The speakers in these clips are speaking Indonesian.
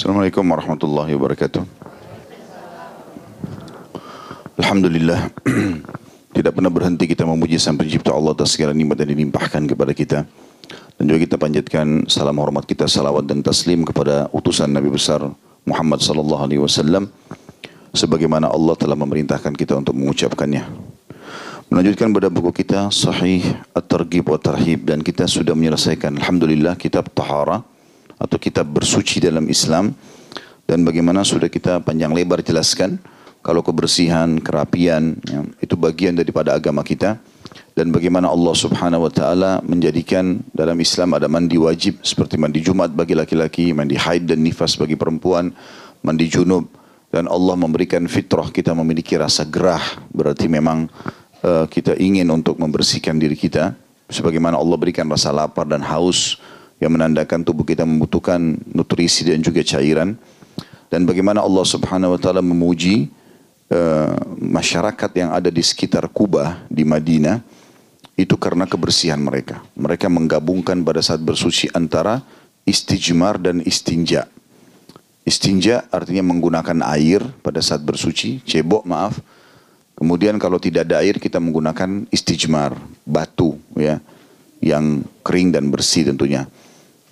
Assalamualaikum warahmatullahi wabarakatuh. Alhamdulillah tidak pernah berhenti kita memuji sang pencipta Allah atas segala nikmat yang dilimpahkan kepada kita. Dan juga kita panjatkan salam hormat kita, salawat dan taslim kepada utusan Nabi besar Muhammad sallallahu alaihi wasallam sebagaimana Allah telah memerintahkan kita untuk mengucapkannya. Melanjutkan pada buku kita Sahih At-Targhib wa Tarhib dan kita sudah menyelesaikan alhamdulillah kitab Tahara atau kitab bersuci dalam Islam dan bagaimana sudah kita panjang lebar jelaskan kalau kebersihan, kerapian ya, itu bagian daripada agama kita dan bagaimana Allah Subhanahu wa taala menjadikan dalam Islam ada mandi wajib seperti mandi Jumat bagi laki-laki, mandi haid dan nifas bagi perempuan, mandi junub dan Allah memberikan fitrah kita memiliki rasa gerah berarti memang uh, kita ingin untuk membersihkan diri kita sebagaimana Allah berikan rasa lapar dan haus yang menandakan tubuh kita membutuhkan nutrisi dan juga cairan dan bagaimana Allah Subhanahu wa taala memuji uh, masyarakat yang ada di sekitar Kuba di Madinah itu karena kebersihan mereka. Mereka menggabungkan pada saat bersuci antara istijmar dan istinja. Istinja artinya menggunakan air pada saat bersuci, cebok maaf. Kemudian kalau tidak ada air kita menggunakan istijmar, batu ya, yang kering dan bersih tentunya.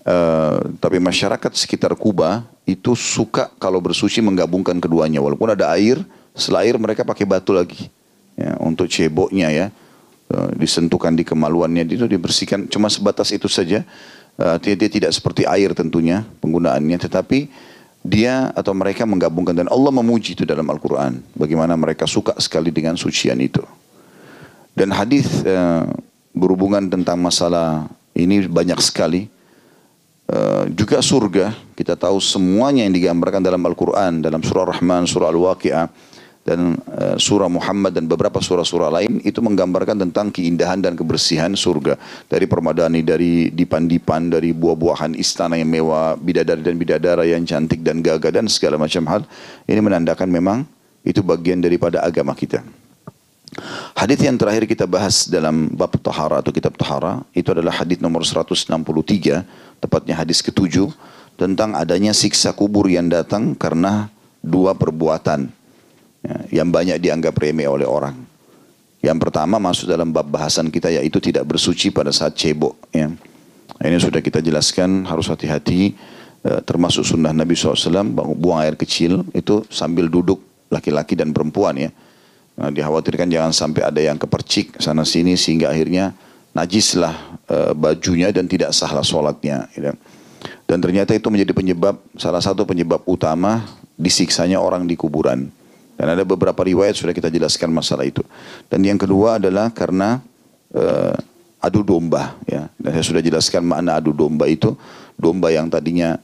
Uh, tapi masyarakat sekitar Kuba itu suka kalau bersuci menggabungkan keduanya. Walaupun ada air, setelah air mereka pakai batu lagi. Ya, untuk ceboknya ya. Eh, disentuhkan di kemaluannya itu dibersihkan. Cuma sebatas itu saja. Uh, dia tidak seperti air tentunya penggunaannya. Tetapi dia atau mereka menggabungkan. Dan Allah memuji itu dalam Al-Quran. Bagaimana mereka suka sekali dengan sucian itu. Dan hadis uh, berhubungan tentang masalah ini banyak sekali uh, juga surga. Kita tahu semuanya yang digambarkan dalam Al-Quran dalam surah Rahman surah Al-Waqi'ah dan uh, surah Muhammad dan beberapa surah-surah lain itu menggambarkan tentang keindahan dan kebersihan surga. Dari permadani dari dipan-dipan dari buah-buahan istana yang mewah bidadari dan bidadara yang cantik dan gagah dan segala macam hal. Ini menandakan memang itu bagian daripada agama kita. Hadis yang terakhir kita bahas dalam bab tahara atau kitab tahara itu adalah hadis nomor 163 tepatnya hadis ketujuh tentang adanya siksa kubur yang datang karena dua perbuatan ya, yang banyak dianggap remeh oleh orang. Yang pertama masuk dalam bab bahasan kita yaitu tidak bersuci pada saat cebok. Ya. Ini sudah kita jelaskan harus hati-hati eh, termasuk sunnah Nabi SAW buang air kecil itu sambil duduk laki-laki dan perempuan ya. Nah, dikhawatirkan jangan sampai ada yang kepercik sana sini sehingga akhirnya najislah uh, bajunya dan tidak sahlah sholatnya. Ya. Dan ternyata itu menjadi penyebab salah satu penyebab utama disiksanya orang di kuburan. Dan ada beberapa riwayat sudah kita jelaskan masalah itu. Dan yang kedua adalah karena uh, adu domba. Ya. Dan saya sudah jelaskan makna adu domba itu. Domba yang tadinya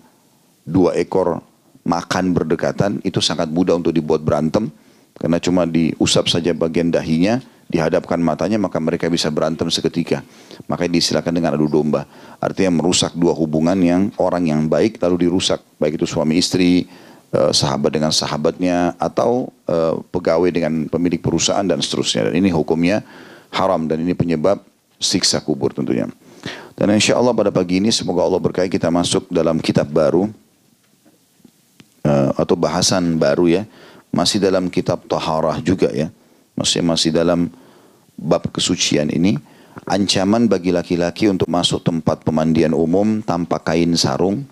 dua ekor makan berdekatan itu sangat mudah untuk dibuat berantem. Karena cuma diusap saja bagian dahinya, dihadapkan matanya maka mereka bisa berantem seketika. Makanya disilakan dengan adu domba. Artinya merusak dua hubungan yang orang yang baik lalu dirusak. Baik itu suami istri, Eh, sahabat dengan sahabatnya atau uh, pegawai dengan pemilik perusahaan dan seterusnya. Dan ini hukumnya haram dan ini penyebab siksa kubur tentunya. Dan insya Allah pada pagi ini semoga Allah berkahi kita masuk dalam kitab baru uh, atau bahasan baru ya. Masih dalam kitab Taharah juga ya. Masih masih dalam bab kesucian ini. Ancaman bagi laki-laki untuk masuk tempat pemandian umum tanpa kain sarung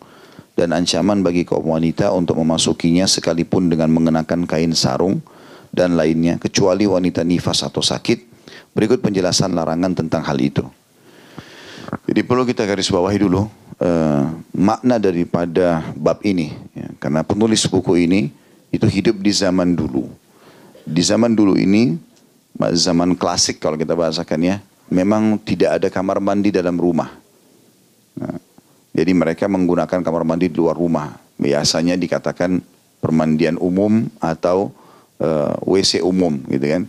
dan ancaman bagi kaum wanita untuk memasukinya sekalipun dengan mengenakan kain sarung dan lainnya kecuali wanita nifas atau sakit. Berikut penjelasan larangan tentang hal itu. Jadi perlu kita garis bawahi dulu uh, makna daripada bab ini ya, karena penulis buku ini itu hidup di zaman dulu. Di zaman dulu ini zaman klasik kalau kita bahasakan ya, memang tidak ada kamar mandi dalam rumah. Nah, jadi mereka menggunakan kamar mandi di luar rumah. Biasanya dikatakan permandian umum atau uh, eh, WC umum gitu kan.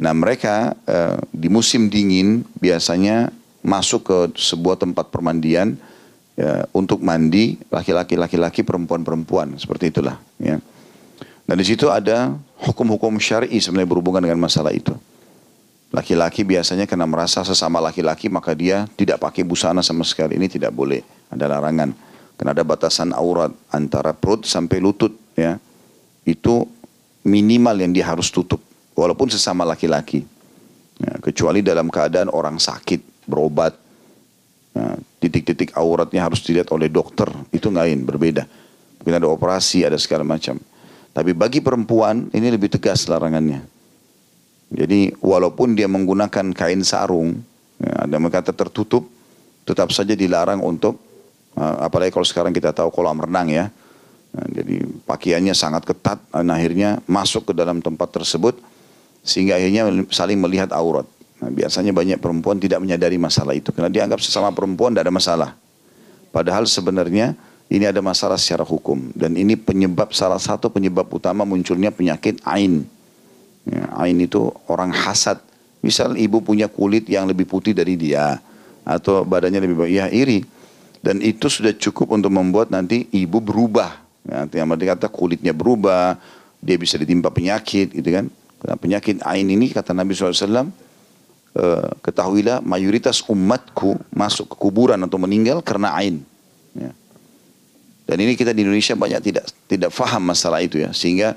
Nah mereka uh, di musim dingin biasanya masuk ke sebuah tempat permandian ya, untuk mandi laki-laki laki-laki perempuan-perempuan seperti itulah ya. Dan di situ ada hukum-hukum syar'i sebenarnya berhubungan dengan masalah itu. Laki-laki biasanya karena merasa sesama laki-laki maka dia tidak pakai busana sama sekali. Ini tidak boleh, ada larangan. Karena ada batasan aurat antara perut sampai lutut ya. Itu minimal yang dia harus tutup walaupun sesama laki-laki. Ya, kecuali dalam keadaan orang sakit, berobat, ya, titik-titik auratnya harus dilihat oleh dokter, itu lain, berbeda. Mungkin ada operasi, ada segala macam. Tapi bagi perempuan ini lebih tegas larangannya. Jadi walaupun dia menggunakan kain sarung, ya, ada kata tertutup, tetap saja dilarang untuk, uh, apalagi kalau sekarang kita tahu kolam renang ya. Nah, jadi pakaiannya sangat ketat, dan akhirnya masuk ke dalam tempat tersebut, sehingga akhirnya saling melihat aurat. Nah, biasanya banyak perempuan tidak menyadari masalah itu karena dianggap sesama perempuan tidak ada masalah. Padahal sebenarnya ini ada masalah secara hukum dan ini penyebab salah satu penyebab utama munculnya penyakit ain. Ya, ain itu orang hasad. Misal ibu punya kulit yang lebih putih dari dia atau badannya lebih baik, ya iri. Dan itu sudah cukup untuk membuat nanti ibu berubah. Ya, yang kata kulitnya berubah, dia bisa ditimpa penyakit gitu kan. Karena penyakit ain ini kata Nabi SAW, eh, ketahuilah mayoritas umatku masuk ke kuburan atau meninggal karena ain. Ya. Dan ini kita di Indonesia banyak tidak tidak faham masalah itu ya, sehingga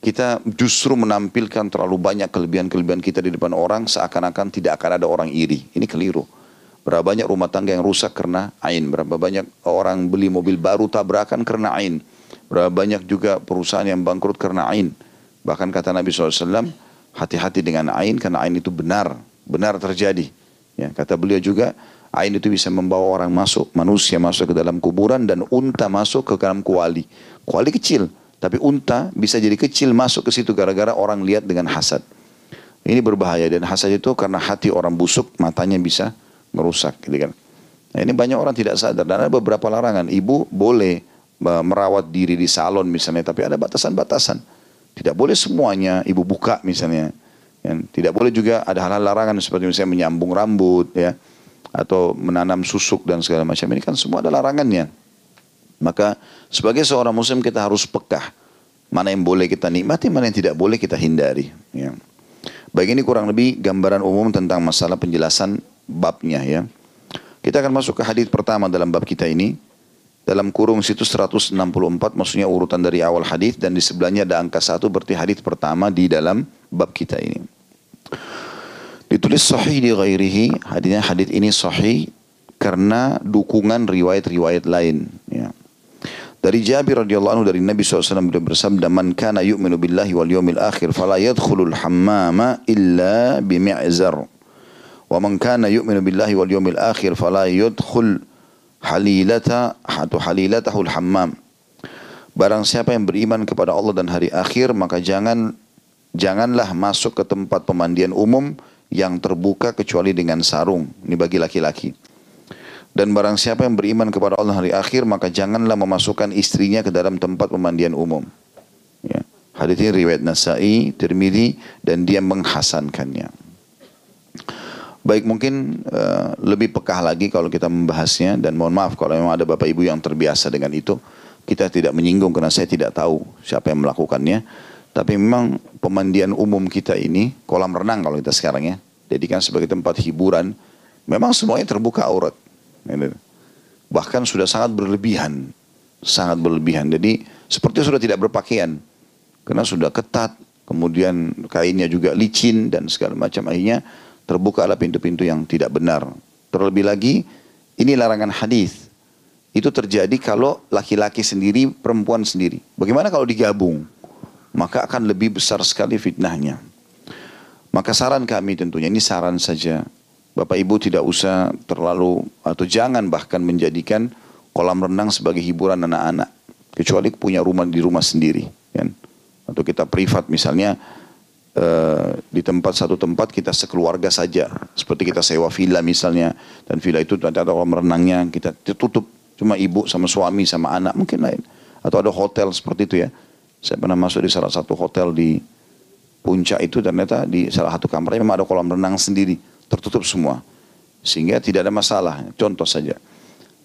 kita justru menampilkan terlalu banyak kelebihan-kelebihan kita di depan orang seakan-akan tidak akan ada orang iri. Ini keliru. Berapa banyak rumah tangga yang rusak karena ain. Berapa banyak orang beli mobil baru tabrakan karena ain. Berapa banyak juga perusahaan yang bangkrut karena ain. Bahkan kata Nabi SAW, hati-hati dengan ain karena ain itu benar, benar terjadi. Ya, kata beliau juga, ain itu bisa membawa orang masuk, manusia masuk ke dalam kuburan dan unta masuk ke dalam kuali. Kuali kecil, tapi unta bisa jadi kecil masuk ke situ gara-gara orang lihat dengan hasad. Ini berbahaya dan hasad itu karena hati orang busuk, matanya bisa merusak. Gitu kan. Nah, ini banyak orang tidak sadar dan ada beberapa larangan. Ibu boleh merawat diri di salon misalnya, tapi ada batasan-batasan. Tidak boleh semuanya ibu buka misalnya. Ya. Tidak boleh juga ada hal-hal larangan seperti misalnya menyambung rambut ya atau menanam susuk dan segala macam ini kan semua ada larangannya. Maka sebagai seorang muslim kita harus pekah mana yang boleh kita nikmati, mana yang tidak boleh kita hindari. Ya. Baik ini kurang lebih gambaran umum tentang masalah penjelasan babnya ya. Kita akan masuk ke hadis pertama dalam bab kita ini dalam kurung situ 164 maksudnya urutan dari awal hadis dan di sebelahnya ada angka satu berarti hadis pertama di dalam bab kita ini. Ditulis sahih di ghairihi, hadisnya hadis ini sahih karena dukungan riwayat-riwayat lain ya. Dari Jabir radhiyallahu anhu dari Nabi SAW beliau bersabda man kana yu'minu billahi wal yawmil akhir fala yadkhulul hammama illa bimi'zar wa man kana yu'minu billahi wal yawmil akhir fala yadkhul halilata atau halilatahul hammam. Barang siapa yang beriman kepada Allah dan hari akhir maka jangan janganlah masuk ke tempat pemandian umum yang terbuka kecuali dengan sarung. Ini bagi laki-laki. Dan barang siapa yang beriman kepada Allah hari akhir maka janganlah memasukkan istrinya ke dalam tempat pemandian umum. Ya. Hadis ini riwayat Nasai, Tirmidzi dan dia menghasankannya. Baik mungkin uh, lebih pekah lagi kalau kita membahasnya dan mohon maaf kalau memang ada bapak ibu yang terbiasa dengan itu kita tidak menyinggung karena saya tidak tahu siapa yang melakukannya tapi memang pemandian umum kita ini kolam renang kalau kita sekarang ya jadikan sebagai tempat hiburan memang semuanya terbuka aurat bahkan sudah sangat berlebihan sangat berlebihan jadi seperti sudah tidak berpakaian karena sudah ketat kemudian kainnya juga licin dan segala macam akhirnya terbukalah pintu-pintu yang tidak benar. Terlebih lagi, ini larangan hadis. Itu terjadi kalau laki-laki sendiri, perempuan sendiri. Bagaimana kalau digabung? Maka akan lebih besar sekali fitnahnya. Maka saran kami tentunya, ini saran saja. Bapak Ibu tidak usah terlalu, atau jangan bahkan menjadikan kolam renang sebagai hiburan anak-anak. Kecuali punya rumah di rumah sendiri. Kan? Atau kita privat misalnya, Uh, di tempat satu tempat kita sekeluarga saja seperti kita sewa villa misalnya dan villa itu ada kolam renangnya kita tutup cuma ibu sama suami sama anak mungkin lain atau ada hotel seperti itu ya saya pernah masuk di salah satu hotel di puncak itu ternyata di salah satu kamarnya memang ada kolam renang sendiri tertutup semua sehingga tidak ada masalah contoh saja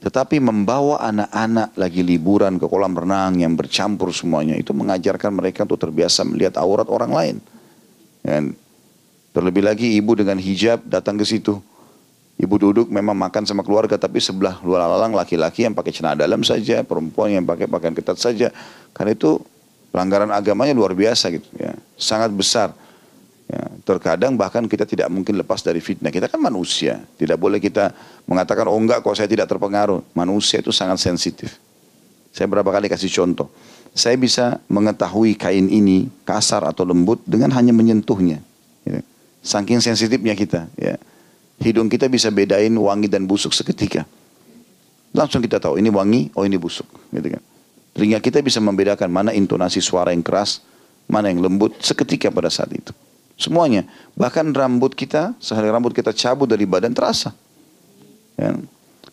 tetapi membawa anak-anak lagi liburan ke kolam renang yang bercampur semuanya itu mengajarkan mereka untuk terbiasa melihat aurat orang lain. Dan terlebih lagi ibu dengan hijab datang ke situ. Ibu duduk memang makan sama keluarga tapi sebelah luar lalang laki-laki yang pakai celana dalam saja, perempuan yang pakai pakaian ketat saja. Karena itu pelanggaran agamanya luar biasa gitu ya. Sangat besar. Ya, terkadang bahkan kita tidak mungkin lepas dari fitnah. Kita kan manusia. Tidak boleh kita mengatakan, oh enggak kok saya tidak terpengaruh. Manusia itu sangat sensitif. Saya berapa kali kasih contoh. Saya bisa mengetahui kain ini kasar atau lembut dengan hanya menyentuhnya. Ya. Saking sensitifnya kita. Ya. Hidung kita bisa bedain wangi dan busuk seketika. Langsung kita tahu ini wangi, oh ini busuk. Gitu kan. Telinga kita bisa membedakan mana intonasi suara yang keras, mana yang lembut seketika pada saat itu. Semuanya. Bahkan rambut kita, sehari rambut kita cabut dari badan terasa. Ya.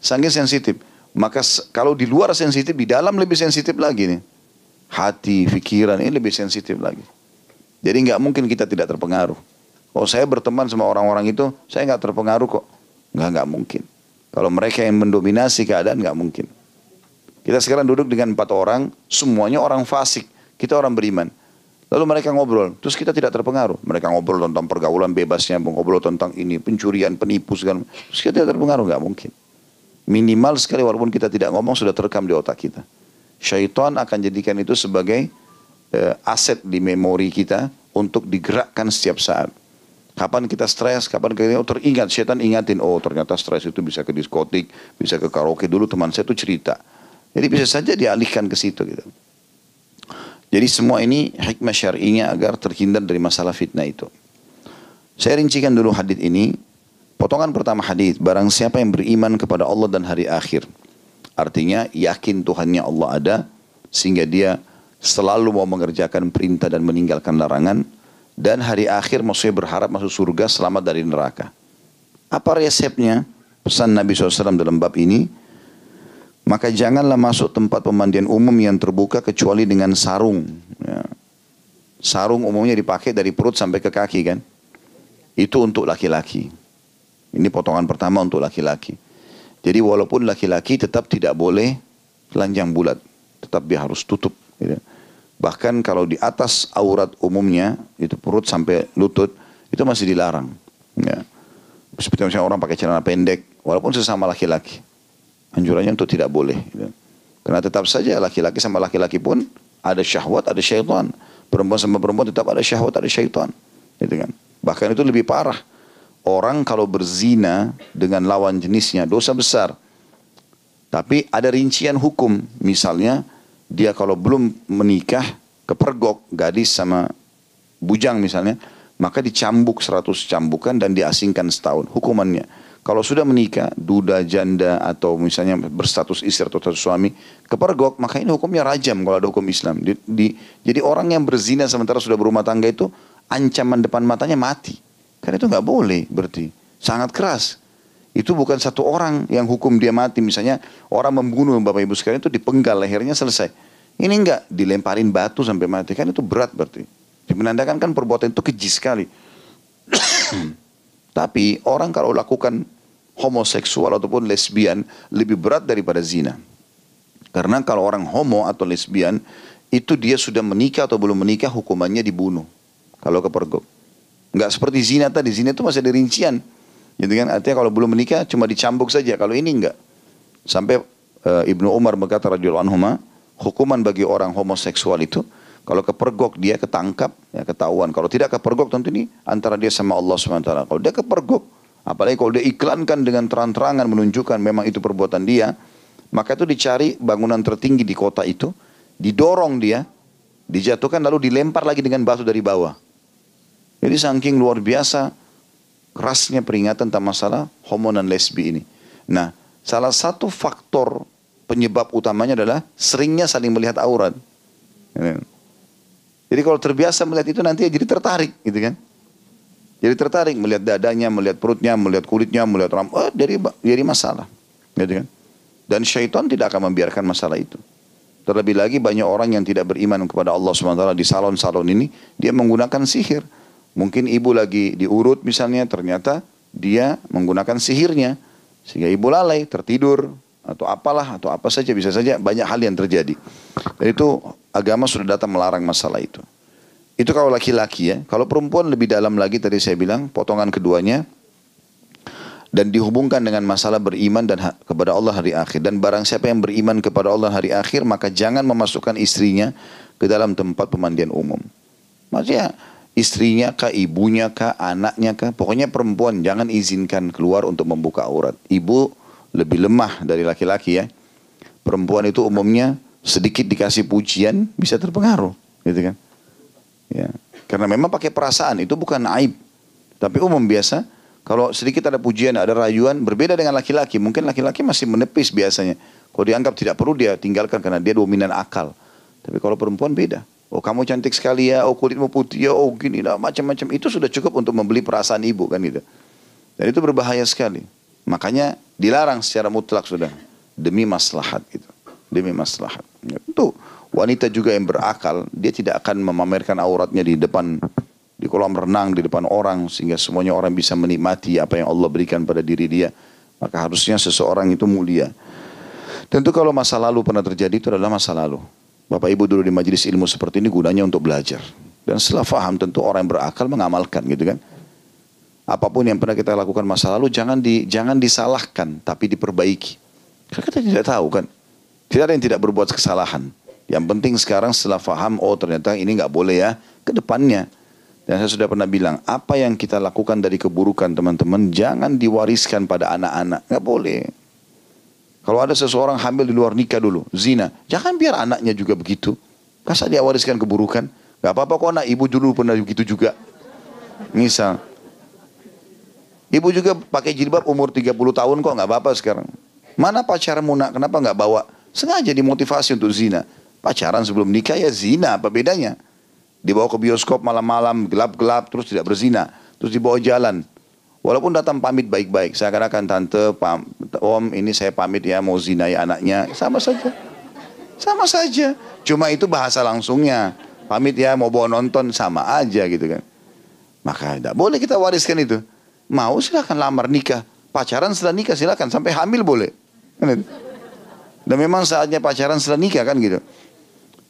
Sangat sensitif. Maka kalau di luar sensitif, di dalam lebih sensitif lagi nih. Hati, pikiran ini lebih sensitif lagi. Jadi nggak mungkin kita tidak terpengaruh. Oh saya berteman sama orang-orang itu, saya nggak terpengaruh kok. Nggak nggak mungkin. Kalau mereka yang mendominasi keadaan nggak mungkin. Kita sekarang duduk dengan empat orang, semuanya orang fasik. Kita orang beriman. Lalu mereka ngobrol, terus kita tidak terpengaruh. Mereka ngobrol tentang pergaulan bebasnya, ngobrol tentang ini, pencurian, penipu, segala Terus kita tidak terpengaruh, nggak mungkin. Minimal sekali walaupun kita tidak ngomong sudah terekam di otak kita. Syaitan akan jadikan itu sebagai uh, aset di memori kita untuk digerakkan setiap saat. Kapan kita stres, kapan kita oh, teringat, setan ingatin, oh ternyata stres itu bisa ke diskotik, bisa ke karaoke. Dulu teman saya itu cerita. Jadi bisa saja dialihkan ke situ gitu. Jadi semua ini hikmah syar'inya agar terhindar dari masalah fitnah itu. Saya rincikan dulu hadis ini. Potongan pertama hadis, barang siapa yang beriman kepada Allah dan hari akhir. Artinya yakin Tuhannya Allah ada sehingga dia selalu mau mengerjakan perintah dan meninggalkan larangan dan hari akhir maksudnya berharap masuk surga selamat dari neraka. Apa resepnya? Pesan Nabi SAW dalam bab ini, maka janganlah masuk tempat pemandian umum yang terbuka kecuali dengan sarung. Ya. Sarung umumnya dipakai dari perut sampai ke kaki kan. Itu untuk laki-laki. Ini potongan pertama untuk laki-laki. Jadi walaupun laki-laki tetap tidak boleh telanjang bulat. Tetap dia harus tutup. Gitu. Bahkan kalau di atas aurat umumnya, itu perut sampai lutut, itu masih dilarang. Ya. Seperti misalnya orang pakai celana pendek, walaupun sesama laki-laki. Anjurannya untuk tidak boleh. Gitu. Karena tetap saja laki-laki sama laki-laki pun ada syahwat, ada syaitan. Perempuan sama perempuan tetap ada syahwat, ada syaitan. Gitu kan. Bahkan itu lebih parah. Orang kalau berzina dengan lawan jenisnya dosa besar. Tapi ada rincian hukum. Misalnya dia kalau belum menikah kepergok gadis sama bujang misalnya maka dicambuk seratus cambukan dan diasingkan setahun hukumannya kalau sudah menikah duda janda atau misalnya berstatus istri atau suami kepergok maka ini hukumnya rajam kalau ada hukum Islam di, di, jadi orang yang berzina sementara sudah berumah tangga itu ancaman depan matanya mati karena itu nggak boleh berarti sangat keras itu bukan satu orang yang hukum dia mati. Misalnya orang membunuh Bapak Ibu sekalian itu dipenggal lehernya selesai. Ini enggak dilemparin batu sampai mati. Kan itu berat berarti. Menandakan kan perbuatan itu keji sekali. Tapi orang kalau lakukan homoseksual ataupun lesbian lebih berat daripada zina. Karena kalau orang homo atau lesbian itu dia sudah menikah atau belum menikah hukumannya dibunuh. Kalau kepergok. Enggak seperti zina tadi. Zina itu masih ada rincian. Gitu kan? Artinya kalau belum menikah cuma dicambuk saja. Kalau ini enggak. Sampai uh, Ibnu Umar berkata radhiyallahu anhu, hukuman bagi orang homoseksual itu kalau kepergok dia ketangkap, ya ketahuan. Kalau tidak kepergok tentu ini antara dia sama Allah SWT. Kalau dia kepergok, apalagi kalau dia iklankan dengan terang-terangan menunjukkan memang itu perbuatan dia, maka itu dicari bangunan tertinggi di kota itu, didorong dia, dijatuhkan lalu dilempar lagi dengan batu dari bawah. Jadi saking luar biasa kerasnya peringatan tentang masalah homo dan lesbi ini. Nah, salah satu faktor penyebab utamanya adalah seringnya saling melihat aurat. Jadi kalau terbiasa melihat itu nanti jadi tertarik gitu kan. Jadi tertarik melihat dadanya, melihat perutnya, melihat kulitnya, melihat rambut, oh, jadi jadi masalah. Gitu kan. Dan syaitan tidak akan membiarkan masalah itu. Terlebih lagi banyak orang yang tidak beriman kepada Allah SWT di salon-salon ini, dia menggunakan sihir Mungkin ibu lagi diurut misalnya ternyata dia menggunakan sihirnya. Sehingga ibu lalai, tertidur, atau apalah, atau apa saja bisa saja banyak hal yang terjadi. Dan itu agama sudah datang melarang masalah itu. Itu kalau laki-laki ya. Kalau perempuan lebih dalam lagi tadi saya bilang, potongan keduanya. dan dihubungkan dengan masalah beriman dan kepada Allah hari akhir dan barang siapa yang beriman kepada Allah hari akhir maka jangan memasukkan istrinya ke dalam tempat pemandian umum. Maksudnya istrinya kah, ibunya kah, anaknya kah, pokoknya perempuan jangan izinkan keluar untuk membuka aurat. Ibu lebih lemah dari laki-laki ya. Perempuan itu umumnya sedikit dikasih pujian bisa terpengaruh, gitu kan? Ya. Karena memang pakai perasaan itu bukan aib. Tapi umum biasa kalau sedikit ada pujian, ada rayuan, berbeda dengan laki-laki. Mungkin laki-laki masih menepis biasanya. Kalau dianggap tidak perlu dia tinggalkan karena dia dominan akal. Tapi kalau perempuan beda. Oh kamu cantik sekali ya, oh kulitmu putih ya, oh gini, nah, macam-macam. Itu sudah cukup untuk membeli perasaan ibu kan gitu. Dan itu berbahaya sekali. Makanya dilarang secara mutlak sudah. Demi maslahat gitu. Demi maslahat. Tentu wanita juga yang berakal, dia tidak akan memamerkan auratnya di depan di kolam renang di depan orang sehingga semuanya orang bisa menikmati apa yang Allah berikan pada diri dia. Maka harusnya seseorang itu mulia. Tentu kalau masa lalu pernah terjadi itu adalah masa lalu. Bapak Ibu dulu di majelis ilmu seperti ini gunanya untuk belajar. Dan setelah faham tentu orang yang berakal mengamalkan gitu kan? Apa pun yang pernah kita lakukan masa lalu jangan di jangan disalahkan tapi diperbaiki. Karena kita tidak tahu kan tidak ada yang tidak berbuat kesalahan yang penting sekarang setelah faham oh ternyata ini nggak boleh ya ke depannya dan saya sudah pernah bilang, apa yang kita lakukan dari keburukan teman-teman, jangan diwariskan pada anak-anak. Nggak boleh. Kalau ada seseorang hamil di luar nikah dulu, zina, jangan biar anaknya juga begitu. Masa dia wariskan keburukan? Gak apa-apa kok anak ibu dulu pernah begitu juga. Misal, ibu juga pakai jilbab umur 30 tahun kok nggak apa-apa sekarang. Mana pacarmu nak? Kenapa nggak bawa? Sengaja dimotivasi untuk zina. Pacaran sebelum nikah ya zina, apa bedanya? dibawa ke bioskop malam-malam gelap-gelap terus tidak berzina. Terus dibawa jalan. Walaupun datang pamit baik-baik. Saya katakan tante pam, om ini saya pamit ya mau zinai anaknya. Sama saja. Sama saja. Cuma itu bahasa langsungnya. Pamit ya mau bawa nonton sama aja gitu kan. Maka tidak boleh kita wariskan itu. Mau silakan lamar nikah. Pacaran setelah nikah silakan. Sampai hamil boleh. Kan dan memang saatnya pacaran setelah nikah kan gitu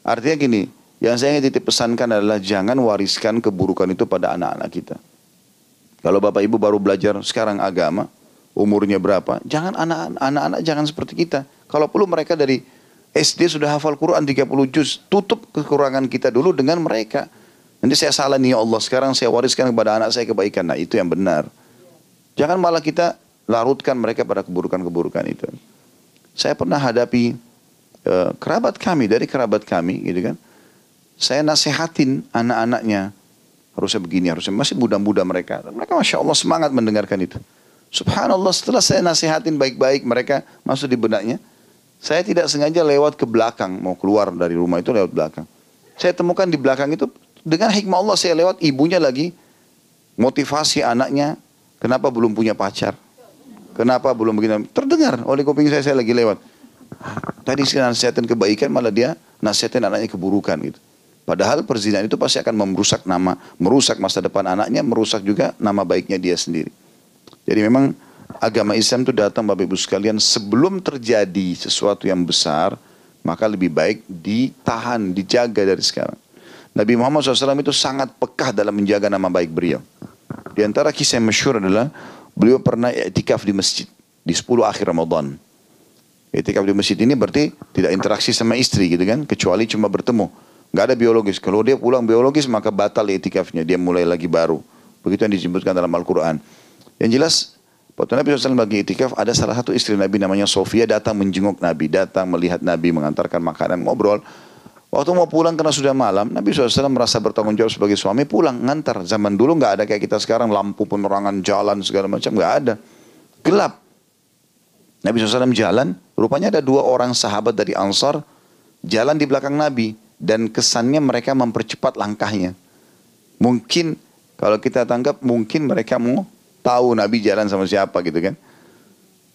artinya gini yang saya ingin titip pesankan adalah jangan wariskan keburukan itu pada anak-anak kita. Kalau Bapak Ibu baru belajar sekarang agama, umurnya berapa, jangan anak-anak jangan seperti kita. Kalau perlu mereka dari SD sudah hafal Quran 30 juz, tutup kekurangan kita dulu dengan mereka. Nanti saya salah nih ya Allah, sekarang saya wariskan kepada anak saya kebaikan. Nah itu yang benar. Jangan malah kita larutkan mereka pada keburukan-keburukan itu. Saya pernah hadapi uh, kerabat kami, dari kerabat kami gitu kan saya nasihatin anak-anaknya. Harusnya begini, harusnya masih muda-muda mereka. Mereka Masya Allah semangat mendengarkan itu. Subhanallah setelah saya nasihatin baik-baik mereka masuk di benaknya. Saya tidak sengaja lewat ke belakang, mau keluar dari rumah itu lewat belakang. Saya temukan di belakang itu dengan hikmah Allah saya lewat ibunya lagi motivasi anaknya kenapa belum punya pacar. Kenapa belum begini? Terdengar oleh kuping saya saya lagi lewat. Tadi saya nasihatin kebaikan malah dia nasihatin anaknya keburukan gitu. Padahal perzinahan itu pasti akan merusak nama, merusak masa depan anaknya, merusak juga nama baiknya dia sendiri. Jadi memang agama Islam itu datang Bapak Ibu sekalian sebelum terjadi sesuatu yang besar, maka lebih baik ditahan, dijaga dari sekarang. Nabi Muhammad SAW itu sangat pekah dalam menjaga nama baik beliau. Di antara kisah yang masyur adalah beliau pernah iktikaf di masjid di 10 akhir Ramadan. Iktikaf di masjid ini berarti tidak interaksi sama istri gitu kan, kecuali cuma bertemu. Gak ada biologis. Kalau dia pulang biologis maka batal itikafnya. Dia mulai lagi baru. Begitu yang disebutkan dalam Al-Quran. Yang jelas, waktu Nabi SAW bagi itikaf, ada salah satu istri Nabi namanya Sofia datang menjenguk Nabi. Datang melihat Nabi, mengantarkan makanan, ngobrol. Waktu mau pulang karena sudah malam, Nabi SAW merasa bertanggung jawab sebagai suami, pulang, ngantar. Zaman dulu nggak ada kayak kita sekarang, lampu penerangan jalan segala macam, nggak ada. Gelap. Nabi SAW jalan, rupanya ada dua orang sahabat dari Ansar, jalan di belakang Nabi dan kesannya mereka mempercepat langkahnya. Mungkin kalau kita tangkap mungkin mereka mau tahu Nabi jalan sama siapa gitu kan.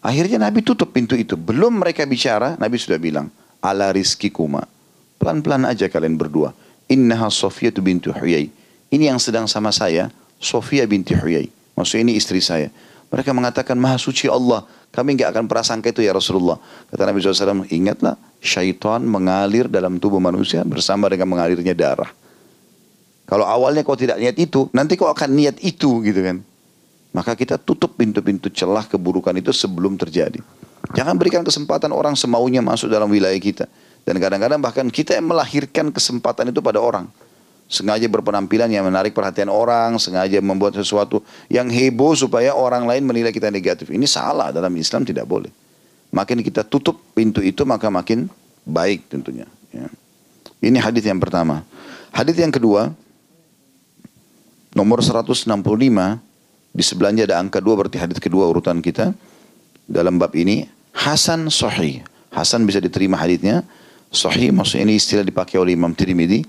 Akhirnya Nabi tutup pintu itu. Belum mereka bicara, Nabi sudah bilang, ala rizki kuma. Pelan-pelan aja kalian berdua. Innaha Sofia tu bintu Huyai. Ini yang sedang sama saya, Sofia binti Huyai. Maksudnya ini istri saya. Mereka mengatakan, Maha suci Allah. Kami nggak akan prasangka itu ya Rasulullah. Kata Nabi SAW, ingatlah syaitan mengalir dalam tubuh manusia bersama dengan mengalirnya darah. Kalau awalnya kau tidak niat itu, nanti kau akan niat itu gitu kan. maka kita tutup pintu-pintu celah keburukan itu sebelum terjadi. Jangan berikan kesempatan orang semaunya masuk dalam wilayah kita. Dan kadang-kadang bahkan kita yang melahirkan kesempatan itu pada orang. Sengaja berpenampilan yang menarik perhatian orang, sengaja membuat sesuatu yang heboh supaya orang lain menilai kita negatif. Ini salah dalam Islam tidak boleh. Makin kita tutup pintu itu maka makin baik tentunya. Ya. Ini hadis yang pertama. Hadis yang kedua, nomor 165 di sebelahnya ada angka dua berarti hadis kedua urutan kita dalam bab ini Hasan Sahih. Hasan bisa diterima hadisnya. Sahih maksudnya ini istilah dipakai oleh Imam Tirmidzi.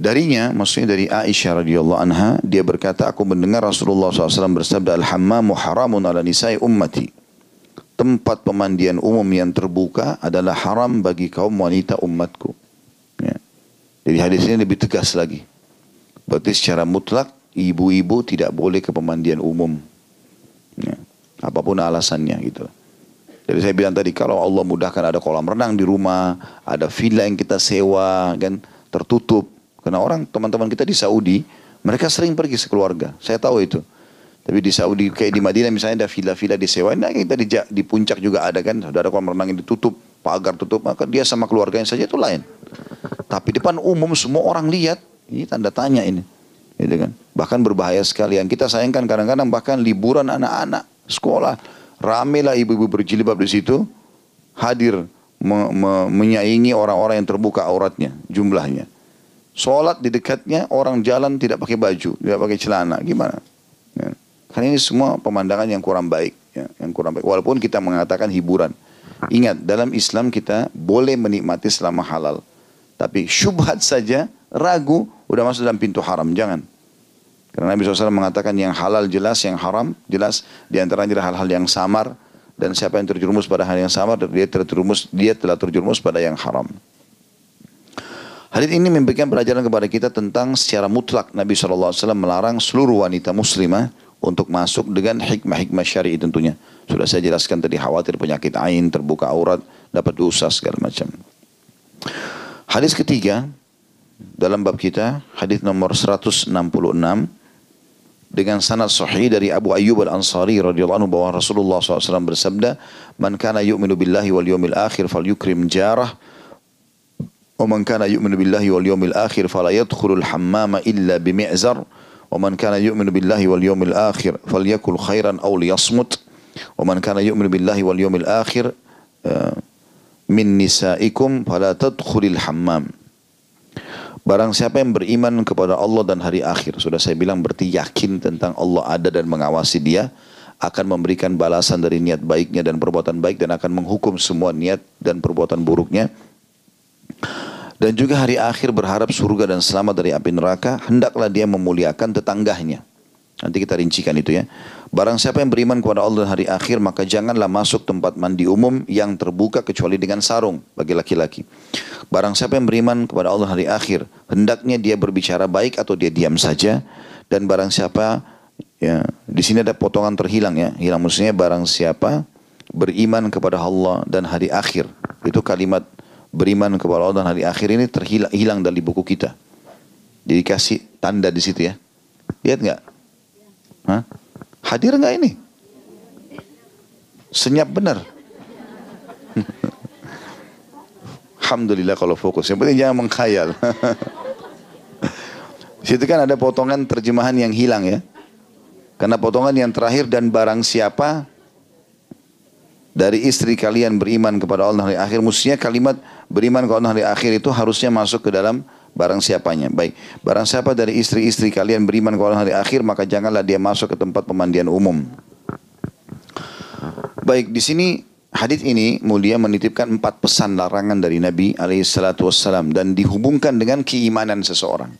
Darinya, maksudnya dari Aisyah radhiyallahu anha, dia berkata, aku mendengar Rasulullah SAW bersabda, Al-hammamu haramun ala nisai ummati. Tempat pemandian umum yang terbuka adalah haram bagi kaum wanita umatku. Ya. Jadi hadis ini lebih tegas lagi. Berarti secara mutlak ibu-ibu tidak boleh ke pemandian umum. Ya. Apa pun alasannya gitu. Jadi saya bilang tadi kalau Allah mudahkan ada kolam renang di rumah, ada villa yang kita sewa kan tertutup. Karena orang teman-teman kita di Saudi, mereka sering pergi sekeluarga. Saya tahu itu. Tapi di Saudi kayak di Madinah misalnya ada villa-villa disewa, nah kita di, di puncak juga ada kan, sudah ada kolam renang yang ditutup, pagar tutup, maka dia sama keluarganya saja itu lain. Tapi depan umum semua orang lihat, ini tanda tanya ini. Gitu kan? Bahkan berbahaya sekali. Yang kita sayangkan kadang-kadang bahkan liburan anak-anak sekolah. Ramelah ibu-ibu berjilbab di situ. Hadir me me menyaingi orang-orang yang terbuka auratnya. Jumlahnya. Sholat di dekatnya orang jalan tidak pakai baju. Tidak pakai celana. Gimana? Ya. Karena ini semua pemandangan yang kurang baik. Ya, yang kurang baik. Walaupun kita mengatakan hiburan. Ingat, dalam Islam kita boleh menikmati selama halal. Tapi syubhat saja, ragu, udah masuk dalam pintu haram. Jangan. Karena Nabi SAW mengatakan yang halal jelas, yang haram jelas. Di antaranya hal-hal yang samar. Dan siapa yang terjerumus pada hal yang samar, dia terjerumus, dia telah terjerumus pada yang haram. Hadis ini memberikan pelajaran kepada kita tentang secara mutlak Nabi SAW melarang seluruh wanita muslimah untuk masuk dengan hikmah-hikmah syari tentunya. Sudah saya jelaskan tadi khawatir penyakit ain, terbuka aurat, dapat dosa segala macam. Hadis ketiga dalam bab kita, hadis nomor 166 dengan sanad sahih dari Abu Ayyub Al-Ansari radhiyallahu anhu bahwa Rasulullah SAW bersabda, "Man kana yu'minu billahi wal yawmil akhir falyukrim jarah." ومن كان يؤمن بالله واليوم الآخر فلا يدخل الحمام إلا بمعزر ومن كان يؤمن بالله واليوم الآخر فليكل خيرا أو ليصمت ومن كان يؤمن بالله واليوم الآخر من نسائكم فلا تدخل الحمام Barang siapa yang beriman kepada Allah dan hari akhir, sudah saya bilang berarti yakin tentang Allah ada dan mengawasi dia, akan memberikan balasan dari niat baiknya dan perbuatan baik dan akan menghukum semua niat dan perbuatan buruknya. Dan juga hari akhir berharap surga dan selamat dari api neraka, hendaklah dia memuliakan tetangganya. Nanti kita rincikan itu ya. Barang siapa yang beriman kepada Allah hari akhir, maka janganlah masuk tempat mandi umum yang terbuka kecuali dengan sarung bagi laki-laki. Barang siapa yang beriman kepada Allah hari akhir, hendaknya dia berbicara baik atau dia diam saja. Dan barang siapa, ya di sini ada potongan terhilang ya. Hilang maksudnya barang siapa beriman kepada Allah dan hari akhir. Itu kalimat beriman kepada Allah dan hari akhir ini terhilang hilang dari buku kita. Jadi kasih tanda di situ ya. Lihat nggak? Hah? Hadir nggak ini? Senyap benar. Alhamdulillah kalau fokus. Yang penting jangan mengkhayal. Situ kan ada potongan terjemahan yang hilang ya. Karena potongan yang terakhir dan barang siapa dari istri kalian beriman kepada Allah hari akhir. Mestinya kalimat beriman kepada Allah hari akhir itu harusnya masuk ke dalam barang siapanya. Baik, barang siapa dari istri-istri kalian beriman kepada hari akhir, maka janganlah dia masuk ke tempat pemandian umum. Baik, di sini hadis ini mulia menitipkan empat pesan larangan dari Nabi alaihissalam dan dihubungkan dengan keimanan seseorang.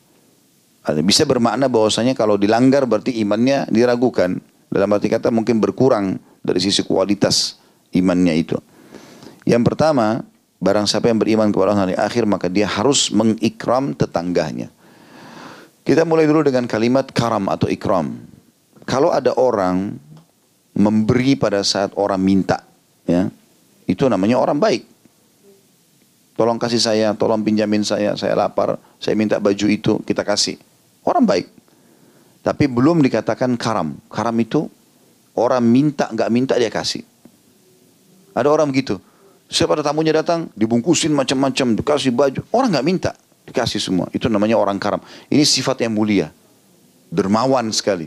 Bisa bermakna bahwasanya kalau dilanggar berarti imannya diragukan. Dalam arti kata mungkin berkurang dari sisi kualitas imannya itu. Yang pertama, Barang siapa yang beriman kepada hari akhir maka dia harus mengikram tetangganya. Kita mulai dulu dengan kalimat karam atau ikram. Kalau ada orang memberi pada saat orang minta, ya, itu namanya orang baik. Tolong kasih saya, tolong pinjamin saya, saya lapar, saya minta baju itu, kita kasih. Orang baik. Tapi belum dikatakan karam. Karam itu orang minta nggak minta dia kasih. Ada orang begitu. Siapa ada tamunya datang, dibungkusin macam-macam, dikasih baju. Orang nggak minta, dikasih semua. Itu namanya orang karam. Ini sifat yang mulia. Dermawan sekali.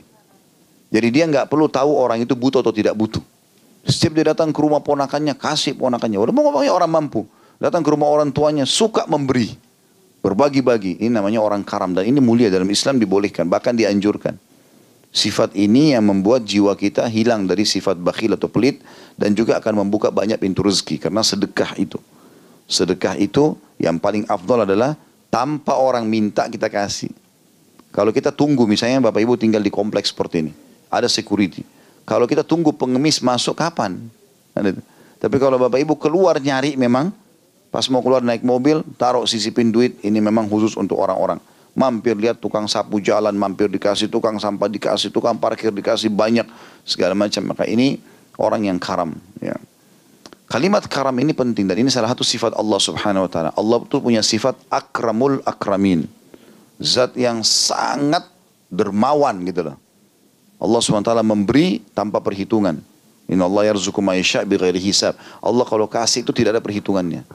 Jadi dia nggak perlu tahu orang itu butuh atau tidak butuh. Setiap dia datang ke rumah ponakannya, kasih ponakannya. Udah mau ngomongnya orang mampu. Datang ke rumah orang tuanya, suka memberi. Berbagi-bagi. Ini namanya orang karam. Dan ini mulia dalam Islam dibolehkan. Bahkan dianjurkan. Sifat ini yang membuat jiwa kita hilang dari sifat bakhil atau pelit dan juga akan membuka banyak pintu rezeki karena sedekah itu. Sedekah itu yang paling afdol adalah tanpa orang minta kita kasih. Kalau kita tunggu misalnya Bapak Ibu tinggal di kompleks seperti ini, ada security. Kalau kita tunggu pengemis masuk kapan? Tapi kalau Bapak Ibu keluar nyari memang pas mau keluar naik mobil, taruh sisipin duit, ini memang khusus untuk orang-orang mampir lihat tukang sapu jalan, mampir dikasih tukang sampah dikasih, tukang parkir dikasih banyak segala macam. Maka ini orang yang karam. Ya. Kalimat karam ini penting dan ini salah satu sifat Allah Subhanahu Wa Taala. Allah itu punya sifat akramul akramin, zat yang sangat dermawan gitu loh. Allah Subhanahu Wa Taala memberi tanpa perhitungan. Inna Allah yarzuku ma'isya bi hisab. Allah kalau kasih itu tidak ada perhitungannya.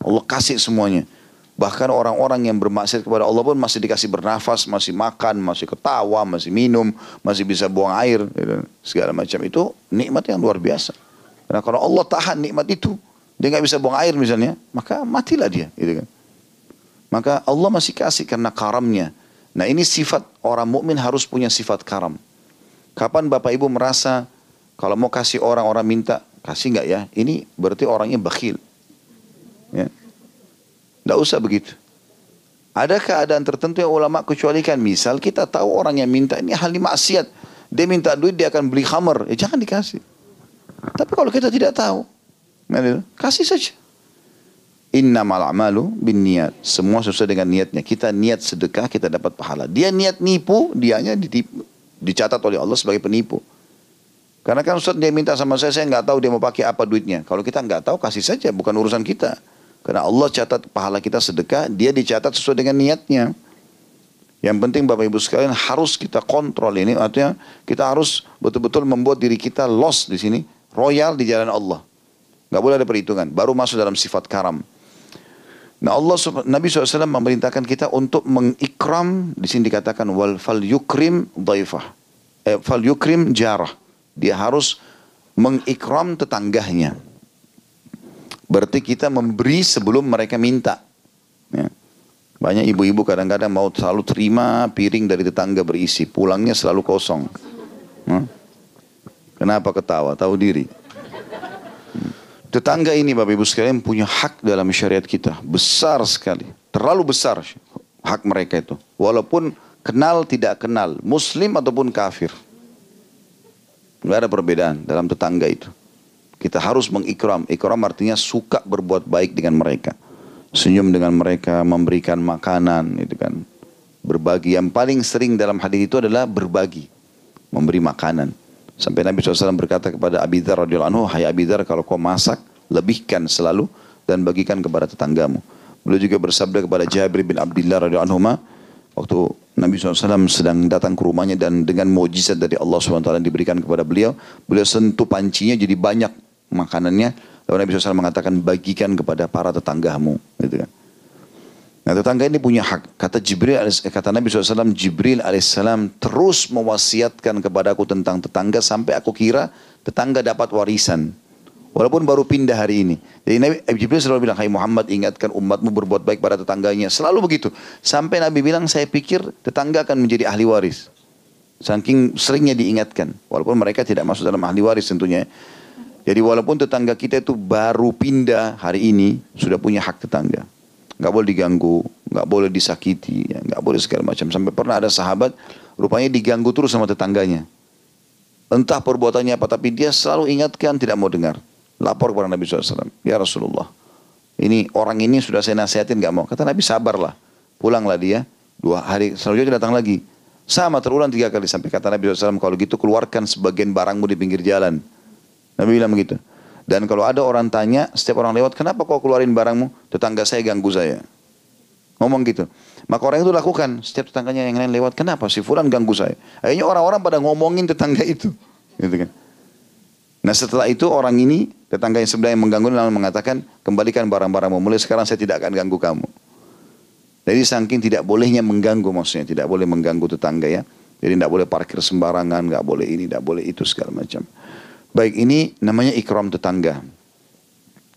Allah kasih semuanya. Bahkan orang-orang yang bermaksiat kepada Allah pun masih dikasih bernafas, masih makan, masih ketawa, masih minum, masih bisa buang air, gitu. segala macam itu nikmat yang luar biasa. Karena kalau Allah tahan nikmat itu, dia nggak bisa buang air misalnya, maka matilah dia, gitu kan. Maka Allah masih kasih karena karamnya. Nah ini sifat orang mukmin harus punya sifat karam. Kapan Bapak Ibu merasa kalau mau kasih orang orang minta kasih nggak ya? Ini berarti orangnya bakhil. Ya. Tidak usah begitu. Ada keadaan tertentu yang ulama kecualikan. Misal kita tahu orang yang minta ini ahli maksiat. Dia minta duit dia akan beli khamar. Ya jangan dikasih. Tapi kalau kita tidak tahu. Kasih saja. Inna mal'amalu bin niat. Semua sesuai dengan niatnya. Kita niat sedekah kita dapat pahala. Dia niat nipu, dianya ditipu. Dicatat oleh Allah sebagai penipu. Karena kan Ustaz dia minta sama saya, saya nggak tahu dia mau pakai apa duitnya. Kalau kita nggak tahu kasih saja, bukan urusan kita. Karena Allah catat pahala kita sedekah, dia dicatat sesuai dengan niatnya. Yang penting Bapak Ibu sekalian harus kita kontrol ini, artinya kita harus betul-betul membuat diri kita lost di sini, royal di jalan Allah. Gak boleh ada perhitungan, baru masuk dalam sifat karam. Nah Allah Nabi SAW memerintahkan kita untuk mengikram, di sini dikatakan wal fal yukrim daifah, eh, fal yukrim jarah. Dia harus mengikram tetangganya. Berarti kita memberi sebelum mereka minta. Ya. Banyak ibu-ibu kadang-kadang mau selalu terima piring dari tetangga berisi, pulangnya selalu kosong. Hmm? Kenapa ketawa? Tahu diri. Hmm. Tetangga ini Bapak Ibu sekalian punya hak dalam syariat kita. Besar sekali. Terlalu besar hak mereka itu. Walaupun kenal tidak kenal. Muslim ataupun kafir. Tidak ada perbedaan dalam tetangga itu. Kita harus mengikram. Ikram artinya suka berbuat baik dengan mereka. Senyum dengan mereka, memberikan makanan, itu kan. Berbagi. Yang paling sering dalam hadis itu adalah berbagi. Memberi makanan. Sampai Nabi SAW berkata kepada Abi Dhar radhiyallahu anhu, "Hai Abi Dhar, kalau kau masak, lebihkan selalu dan bagikan kepada tetanggamu." Beliau juga bersabda kepada Jabir bin Abdullah radhiyallahu anhu, waktu Nabi SAW sedang datang ke rumahnya dan dengan mujizat dari Allah SWT diberikan kepada beliau, beliau sentuh pancinya jadi banyak makanannya. Lalu Nabi SAW mengatakan bagikan kepada para tetanggamu. Gitu kan. Nah tetangga ini punya hak. Kata Jibril, kata Nabi SAW, Jibril alaihissalam terus mewasiatkan kepadaku tentang tetangga sampai aku kira tetangga dapat warisan. Walaupun baru pindah hari ini. Jadi Nabi Jibril selalu bilang, Hai Muhammad ingatkan umatmu berbuat baik pada tetangganya. Selalu begitu. Sampai Nabi bilang, saya pikir tetangga akan menjadi ahli waris. Saking seringnya diingatkan. Walaupun mereka tidak masuk dalam ahli waris tentunya. Jadi walaupun tetangga kita itu baru pindah hari ini, sudah punya hak tetangga. Gak boleh diganggu, gak boleh disakiti, ya, gak boleh segala macam. Sampai pernah ada sahabat, rupanya diganggu terus sama tetangganya. Entah perbuatannya apa, tapi dia selalu ingatkan tidak mau dengar. Lapor kepada Nabi SAW. Ya Rasulullah, ini orang ini sudah saya nasihatin gak mau. Kata Nabi sabarlah, pulanglah dia. Dua hari selanjutnya datang lagi. Sama terulang tiga kali sampai kata Nabi SAW, kalau gitu keluarkan sebagian barangmu di pinggir jalan Nabi bilang begitu. Dan kalau ada orang tanya, setiap orang lewat, kenapa kau keluarin barangmu? Tetangga saya ganggu saya. Ngomong gitu. Maka orang itu lakukan. Setiap tetangganya yang lain lewat. Kenapa si fulan ganggu saya? Akhirnya orang-orang pada ngomongin tetangga itu. Gitu kan. Nah setelah itu orang ini, tetangga yang sebenarnya mengganggu lalu mengatakan, kembalikan barang-barangmu. Mulai sekarang saya tidak akan ganggu kamu. Jadi saking tidak bolehnya mengganggu maksudnya. Tidak boleh mengganggu tetangga ya. Jadi tidak boleh parkir sembarangan, nggak boleh ini, tidak boleh itu segala macam. Baik ini namanya ikram tetangga.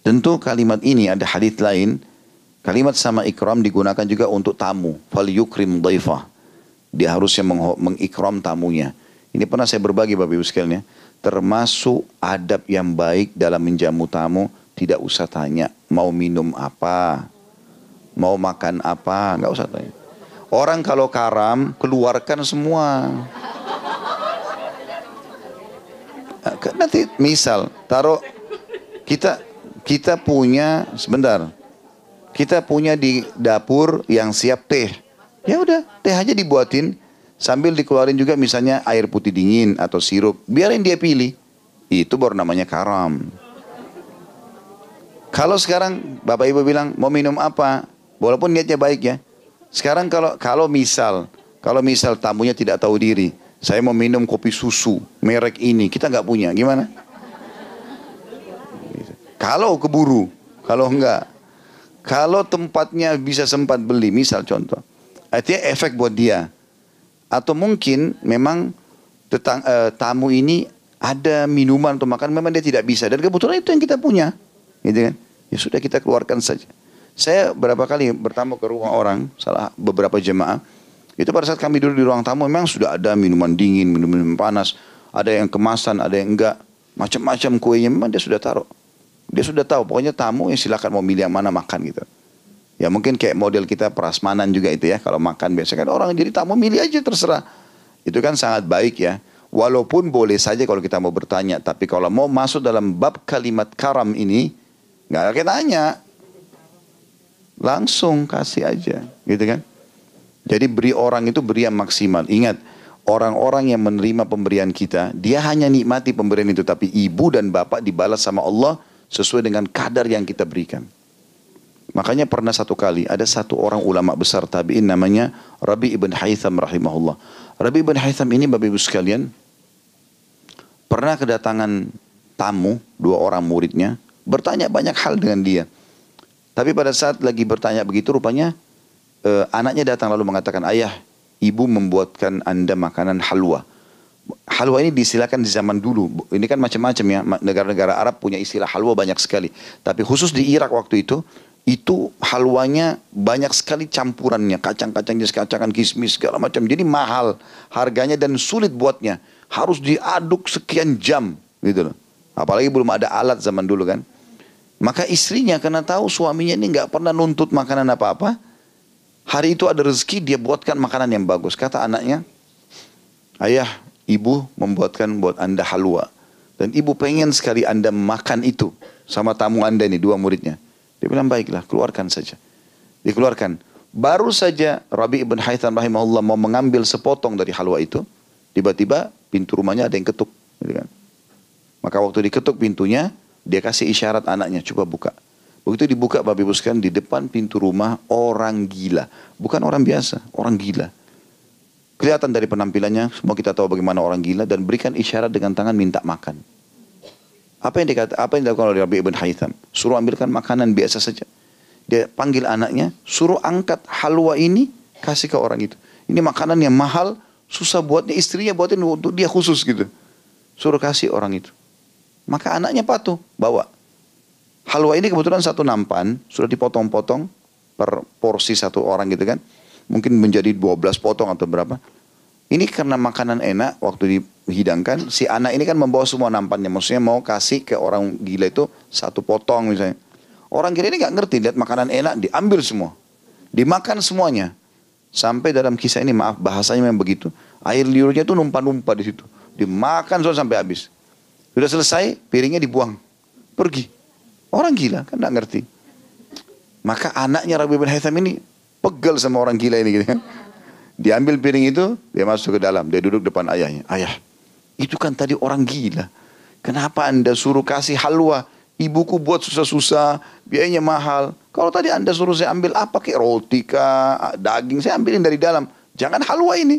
Tentu kalimat ini ada hadis lain Kalimat sama ikram digunakan juga untuk tamu. Fal yukrim daifah. Dia harusnya mengikram tamunya. Ini pernah saya berbagi Bapak Ibu sekalian ya. Termasuk adab yang baik dalam menjamu tamu. Tidak usah tanya mau minum apa. Mau makan apa. Nggak usah tanya. Orang kalau karam keluarkan semua. Nanti misal taruh kita kita punya sebentar kita punya di dapur yang siap teh. Ya udah, teh aja dibuatin sambil dikeluarin juga misalnya air putih dingin atau sirup. Biarin dia pilih. Itu baru namanya karam. Kalau sekarang Bapak Ibu bilang mau minum apa? Walaupun niatnya baik ya. Sekarang kalau kalau misal kalau misal tamunya tidak tahu diri, saya mau minum kopi susu merek ini, kita nggak punya, gimana? Kalau keburu, kalau enggak, kalau tempatnya bisa sempat beli, misal contoh. Artinya efek buat dia. Atau mungkin memang tetang, uh, tamu ini ada minuman atau makan, memang dia tidak bisa. Dan kebetulan itu yang kita punya. Gitu kan? Ya sudah kita keluarkan saja. Saya berapa kali bertamu ke rumah orang, salah beberapa jemaah. Itu pada saat kami duduk di ruang tamu memang sudah ada minuman dingin, minuman panas. Ada yang kemasan, ada yang enggak. Macam-macam kuenya memang dia sudah taruh. Dia sudah tahu, pokoknya tamu yang silakan mau milih yang mana makan gitu. Ya mungkin kayak model kita prasmanan juga itu ya. Kalau makan biasa kan orang jadi tamu milih aja terserah. Itu kan sangat baik ya. Walaupun boleh saja kalau kita mau bertanya. Tapi kalau mau masuk dalam bab kalimat karam ini. Nggak ada tanya. Langsung kasih aja. Gitu kan. Jadi beri orang itu beri yang maksimal. Ingat. Orang-orang yang menerima pemberian kita. Dia hanya nikmati pemberian itu. Tapi ibu dan bapak dibalas sama Allah sesuai dengan kadar yang kita berikan. Makanya pernah satu kali ada satu orang ulama besar tabi'in namanya Rabi ibn Haytham rahimahullah. Rabi ibn Haytham ini Bapak Ibu sekalian pernah kedatangan tamu dua orang muridnya bertanya banyak hal dengan dia. Tapi pada saat lagi bertanya begitu rupanya eh, anaknya datang lalu mengatakan ayah ibu membuatkan anda makanan halwa halwa ini disilakan di zaman dulu. Ini kan macam-macam ya. Negara-negara Arab punya istilah halwa banyak sekali. Tapi khusus di Irak waktu itu, itu halwanya banyak sekali campurannya. Kacang-kacang jenis kacangan kismis segala macam. Jadi mahal harganya dan sulit buatnya. Harus diaduk sekian jam gitu loh. Apalagi belum ada alat zaman dulu kan. Maka istrinya karena tahu suaminya ini nggak pernah nuntut makanan apa-apa. Hari itu ada rezeki dia buatkan makanan yang bagus. Kata anaknya, ayah ibu membuatkan buat anda halwa. Dan ibu pengen sekali anda makan itu sama tamu anda ini, dua muridnya. Dia bilang baiklah, keluarkan saja. Dikeluarkan. Baru saja Rabi ibn Haytham rahimahullah mau mengambil sepotong dari halwa itu. Tiba-tiba pintu rumahnya ada yang ketuk. Gitu kan. Maka waktu diketuk pintunya, dia kasih isyarat anaknya, coba buka. Begitu dibuka Babi Buskan di depan pintu rumah orang gila. Bukan orang biasa, orang gila. Kelihatan dari penampilannya, semua kita tahu bagaimana orang gila dan berikan isyarat dengan tangan minta makan. Apa yang dikata, apa yang dilakukan oleh Rabi ibn Haytham? Suruh ambilkan makanan biasa saja. Dia panggil anaknya, suruh angkat halwa ini, kasih ke orang itu. Ini makanan yang mahal, susah buatnya, istrinya buatin untuk dia khusus gitu. Suruh kasih orang itu. Maka anaknya patuh, bawa. Halwa ini kebetulan satu nampan, sudah dipotong-potong per porsi satu orang gitu kan mungkin menjadi 12 potong atau berapa. Ini karena makanan enak waktu dihidangkan, si anak ini kan membawa semua nampannya. Maksudnya mau kasih ke orang gila itu satu potong misalnya. Orang gila ini nggak ngerti, lihat makanan enak, diambil semua. Dimakan semuanya. Sampai dalam kisah ini, maaf bahasanya memang begitu. Air liurnya itu numpah-numpah di situ. Dimakan semua sampai habis. Sudah selesai, piringnya dibuang. Pergi. Orang gila, kan nggak ngerti. Maka anaknya Rabi bin Haytham ini Pegel sama orang gila ini gitu kan. Diambil piring itu, dia masuk ke dalam. Dia duduk depan ayahnya. Ayah, itu kan tadi orang gila. Kenapa anda suruh kasih halwa? Ibuku buat susah-susah, biayanya mahal. Kalau tadi anda suruh saya ambil apa kayak roti kah, daging, saya ambilin dari dalam. Jangan halwa ini.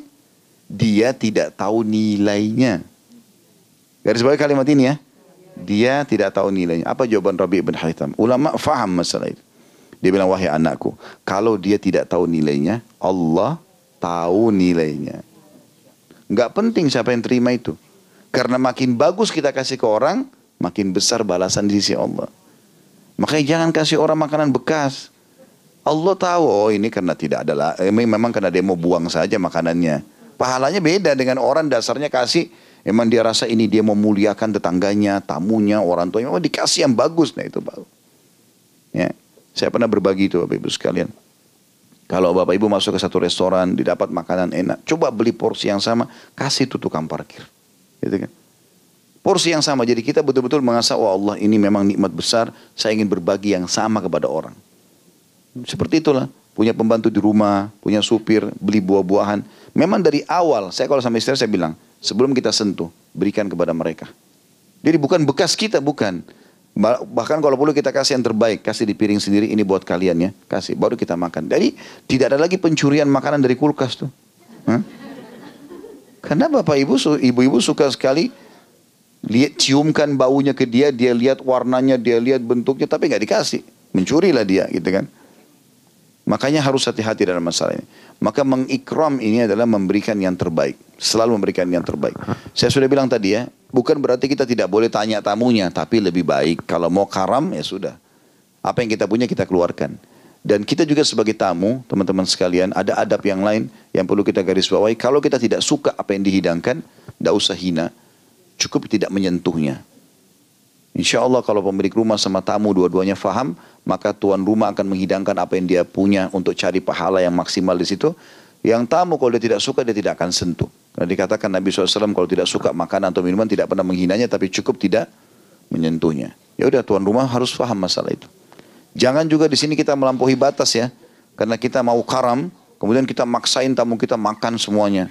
Dia tidak tahu nilainya. Garis bawah kalimat ini ya. Dia tidak tahu nilainya. Apa jawaban Rabi ibn Haytham? Ulama faham masalah itu. Dia bilang, wahai anakku, kalau dia tidak tahu nilainya, Allah tahu nilainya. Enggak penting siapa yang terima itu. Karena makin bagus kita kasih ke orang, makin besar balasan di sisi Allah. Makanya jangan kasih orang makanan bekas. Allah tahu, oh ini karena tidak ada, memang karena dia mau buang saja makanannya. Pahalanya beda dengan orang dasarnya kasih, emang dia rasa ini dia memuliakan tetangganya, tamunya, orang tuanya, memang dikasih yang bagus, nah itu baru. Ya, saya pernah berbagi itu Bapak Ibu sekalian. Kalau Bapak Ibu masuk ke satu restoran, didapat makanan enak, coba beli porsi yang sama, kasih tuh tukang parkir. Gitu kan? Porsi yang sama. Jadi kita betul-betul mengasah, oh Allah ini memang nikmat besar. Saya ingin berbagi yang sama kepada orang. Seperti itulah. Punya pembantu di rumah, punya supir, beli buah-buahan. Memang dari awal, saya kalau sama istri saya bilang, sebelum kita sentuh, berikan kepada mereka. Jadi bukan bekas kita, bukan. Bahkan kalau perlu kita kasih yang terbaik, kasih di piring sendiri, ini buat kalian ya, kasih, baru kita makan. Jadi tidak ada lagi pencurian makanan dari kulkas tuh. Hah? Karena bapak ibu, ibu-ibu suka sekali lihat ciumkan baunya ke dia, dia lihat warnanya, dia lihat bentuknya, tapi nggak dikasih. Mencurilah dia, gitu kan. Makanya harus hati-hati dalam masalah ini. Maka mengikram ini adalah memberikan yang terbaik. Selalu memberikan yang terbaik. Saya sudah bilang tadi ya, bukan berarti kita tidak boleh tanya tamunya, tapi lebih baik kalau mau karam ya sudah. Apa yang kita punya kita keluarkan. Dan kita juga sebagai tamu, teman-teman sekalian, ada adab yang lain yang perlu kita garis bawahi. Kalau kita tidak suka apa yang dihidangkan, tidak usah hina cukup tidak menyentuhnya. Insya Allah kalau pemilik rumah sama tamu dua-duanya faham, maka tuan rumah akan menghidangkan apa yang dia punya untuk cari pahala yang maksimal di situ. Yang tamu kalau dia tidak suka dia tidak akan sentuh. Karena dikatakan Nabi SAW kalau tidak suka makanan atau minuman tidak pernah menghinanya tapi cukup tidak menyentuhnya. Ya udah tuan rumah harus faham masalah itu. Jangan juga di sini kita melampaui batas ya. Karena kita mau karam, kemudian kita maksain tamu kita makan semuanya.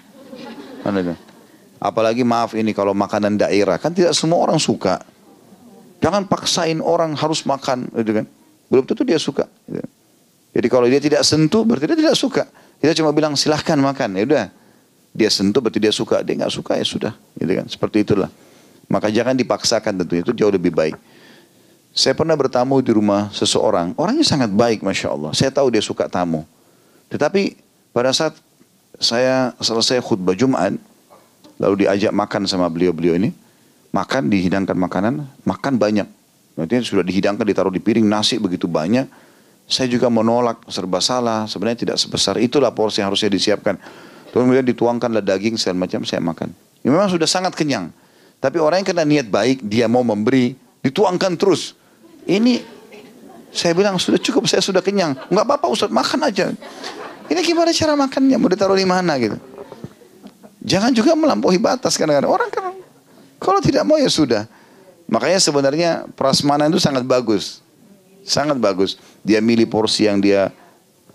Apalagi maaf ini kalau makanan daerah kan tidak semua orang suka. Jangan paksain orang harus makan, gitu kan? Belum tentu dia suka. Jadi kalau dia tidak sentuh berarti dia tidak suka. Kita cuma bilang silahkan makan, ya udah. Dia sentuh berarti dia suka, dia nggak suka ya sudah, gitu kan? Seperti itulah. Maka jangan dipaksakan tentunya itu jauh lebih baik. Saya pernah bertamu di rumah seseorang, orangnya sangat baik, masya Allah. Saya tahu dia suka tamu. Tetapi pada saat saya selesai khutbah Jumat, lalu diajak makan sama beliau-beliau ini, makan dihidangkan makanan, makan banyak. Artinya sudah dihidangkan ditaruh di piring nasi begitu banyak. Saya juga menolak serba salah. Sebenarnya tidak sebesar itulah porsi yang harusnya disiapkan. Kemudian dituangkanlah daging segala macam saya makan. Ya, memang sudah sangat kenyang. Tapi orang yang kena niat baik dia mau memberi dituangkan terus. Ini saya bilang sudah cukup saya sudah kenyang. Enggak apa-apa Ustaz makan aja. Ini gimana cara makannya? Mau ditaruh di mana gitu? Jangan juga melampaui batas kadang-kadang. Orang kan kalau tidak mau ya sudah. Makanya sebenarnya prasmanan itu sangat bagus. Sangat bagus. Dia milih porsi yang dia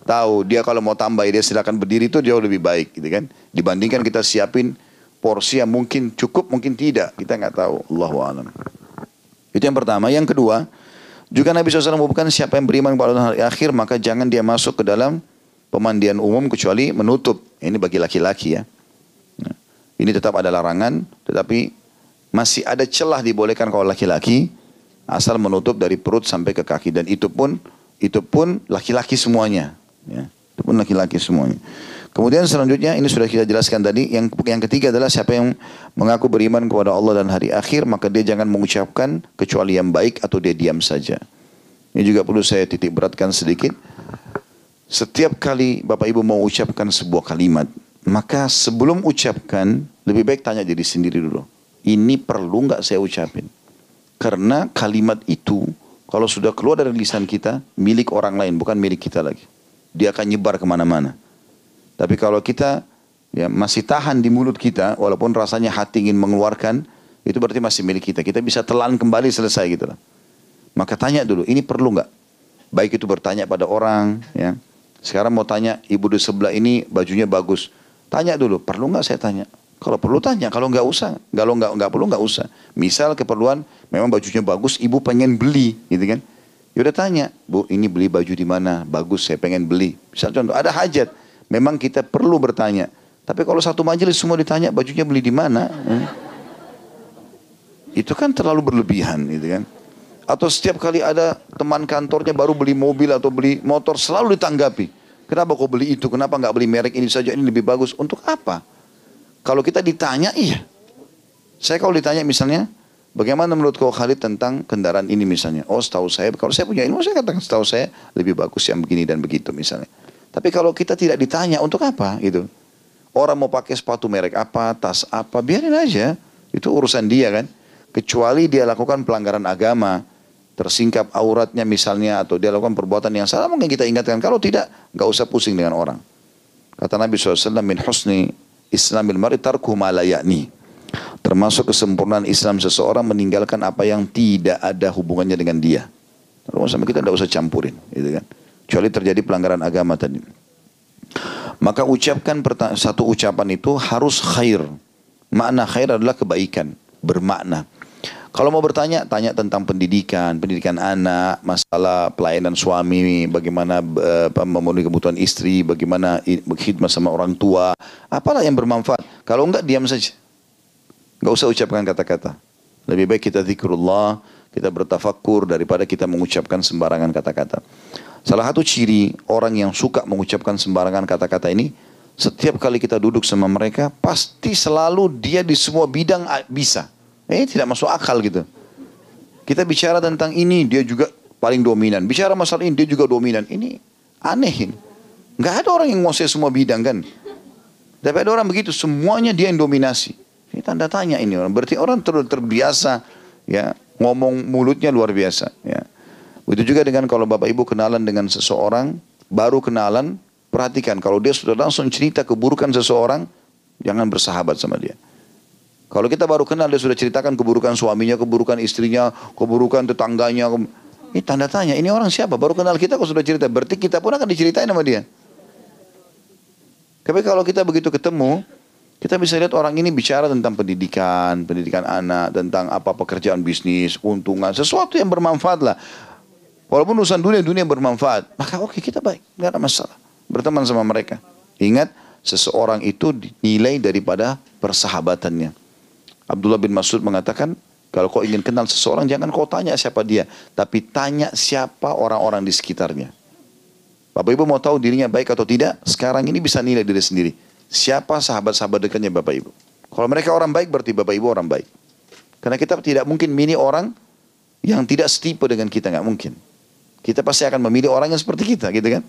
tahu. Dia kalau mau tambah dia silakan berdiri itu jauh lebih baik gitu kan. Dibandingkan kita siapin porsi yang mungkin cukup mungkin tidak. Kita nggak tahu. Allahu a'lam. Itu yang pertama. Yang kedua, juga Nabi SAW mengumumkan siapa yang beriman kepada hari akhir maka jangan dia masuk ke dalam pemandian umum kecuali menutup. Ini bagi laki-laki ya. Ini tetap ada larangan, tetapi masih ada celah dibolehkan kalau laki-laki asal menutup dari perut sampai ke kaki dan itu pun itu pun laki-laki semuanya. Ya, itu pun laki-laki semuanya. Kemudian selanjutnya ini sudah kita jelaskan tadi. Yang yang ketiga adalah siapa yang mengaku beriman kepada Allah dan hari akhir maka dia jangan mengucapkan kecuali yang baik atau dia diam saja. Ini juga perlu saya titik beratkan sedikit. Setiap kali Bapak Ibu mau ucapkan sebuah kalimat, maka sebelum ucapkan, lebih baik tanya diri sendiri dulu. Ini perlu nggak saya ucapin? Karena kalimat itu, kalau sudah keluar dari lisan kita, milik orang lain, bukan milik kita lagi. Dia akan nyebar ke mana-mana. Tapi kalau kita ya masih tahan di mulut kita, walaupun rasanya hati ingin mengeluarkan, itu berarti masih milik kita. Kita bisa telan kembali selesai gitu lah. Maka tanya dulu, ini perlu nggak? Baik itu bertanya pada orang, ya. Sekarang mau tanya, ibu di sebelah ini bajunya bagus. Tanya dulu, perlu nggak saya tanya? Kalau perlu tanya, kalau nggak usah, kalau nggak nggak perlu nggak usah. Misal keperluan, memang bajunya bagus, ibu pengen beli, gitu kan? Yaudah tanya, bu ini beli baju di mana? Bagus, saya pengen beli. Misal contoh, ada hajat, memang kita perlu bertanya. Tapi kalau satu majelis semua ditanya bajunya beli di mana? Hmm? Itu kan terlalu berlebihan, gitu kan? Atau setiap kali ada teman kantornya baru beli mobil atau beli motor selalu ditanggapi. Kenapa kau beli itu? Kenapa nggak beli merek ini saja? Ini lebih bagus. Untuk apa? Kalau kita ditanya, iya. Saya kalau ditanya misalnya, bagaimana menurut kau Khalid tentang kendaraan ini misalnya? Oh setahu saya, kalau saya punya ilmu saya katakan setahu saya lebih bagus yang begini dan begitu misalnya. Tapi kalau kita tidak ditanya, untuk apa gitu? Orang mau pakai sepatu merek apa, tas apa, biarin aja. Itu urusan dia kan. Kecuali dia lakukan pelanggaran agama, tersingkap auratnya misalnya, atau dia lakukan perbuatan yang salah, mungkin kita ingatkan. Kalau tidak, nggak usah pusing dengan orang. Kata Nabi SAW, min husni Islamil mar'i tarku yakni. Termasuk kesempurnaan Islam seseorang meninggalkan apa yang tidak ada hubungannya dengan dia. Kalau sama kita tidak usah campurin, gitu kan. Kecuali terjadi pelanggaran agama tadi. Maka ucapkan satu ucapan itu harus khair. Makna khair adalah kebaikan, bermakna. Kalau mau bertanya, tanya tentang pendidikan, pendidikan anak, masalah pelayanan suami, bagaimana uh, memenuhi kebutuhan istri, bagaimana khidmat sama orang tua, apalah yang bermanfaat. Kalau enggak, diam saja. Enggak usah ucapkan kata-kata. Lebih baik kita zikrullah, kita bertafakur daripada kita mengucapkan sembarangan kata-kata. Salah satu ciri orang yang suka mengucapkan sembarangan kata-kata ini, setiap kali kita duduk sama mereka, pasti selalu dia di semua bidang bisa. Eh tidak masuk akal gitu. Kita bicara tentang ini, dia juga paling dominan. Bicara masalah ini, dia juga dominan. Ini aneh ini. Nggak ada orang yang menguasai semua bidang kan. Tapi ada orang begitu, semuanya dia yang dominasi. Ini tanda tanya ini orang. Berarti orang ter terbiasa ya ngomong mulutnya luar biasa. Ya. Begitu juga dengan kalau bapak ibu kenalan dengan seseorang, baru kenalan, perhatikan kalau dia sudah langsung cerita keburukan seseorang, jangan bersahabat sama dia. Kalau kita baru kenal dia sudah ceritakan keburukan suaminya, keburukan istrinya, keburukan tetangganya. Ini tanda tanya, ini orang siapa? Baru kenal kita kok sudah cerita. Berarti kita pun akan diceritain sama dia. Tapi kalau kita begitu ketemu, kita bisa lihat orang ini bicara tentang pendidikan, pendidikan anak, tentang apa pekerjaan bisnis, untungan, sesuatu yang bermanfaat lah. Walaupun urusan dunia, dunia bermanfaat. Maka oke okay, kita baik, nggak ada masalah. Berteman sama mereka. Ingat, seseorang itu dinilai daripada persahabatannya. Abdullah bin Mas'ud mengatakan, kalau kau ingin kenal seseorang, jangan kau tanya siapa dia. Tapi tanya siapa orang-orang di sekitarnya. Bapak Ibu mau tahu dirinya baik atau tidak? Sekarang ini bisa nilai diri sendiri. Siapa sahabat-sahabat dekatnya Bapak Ibu? Kalau mereka orang baik, berarti Bapak Ibu orang baik. Karena kita tidak mungkin milih orang yang tidak setipe dengan kita, nggak mungkin. Kita pasti akan memilih orang yang seperti kita, gitu kan?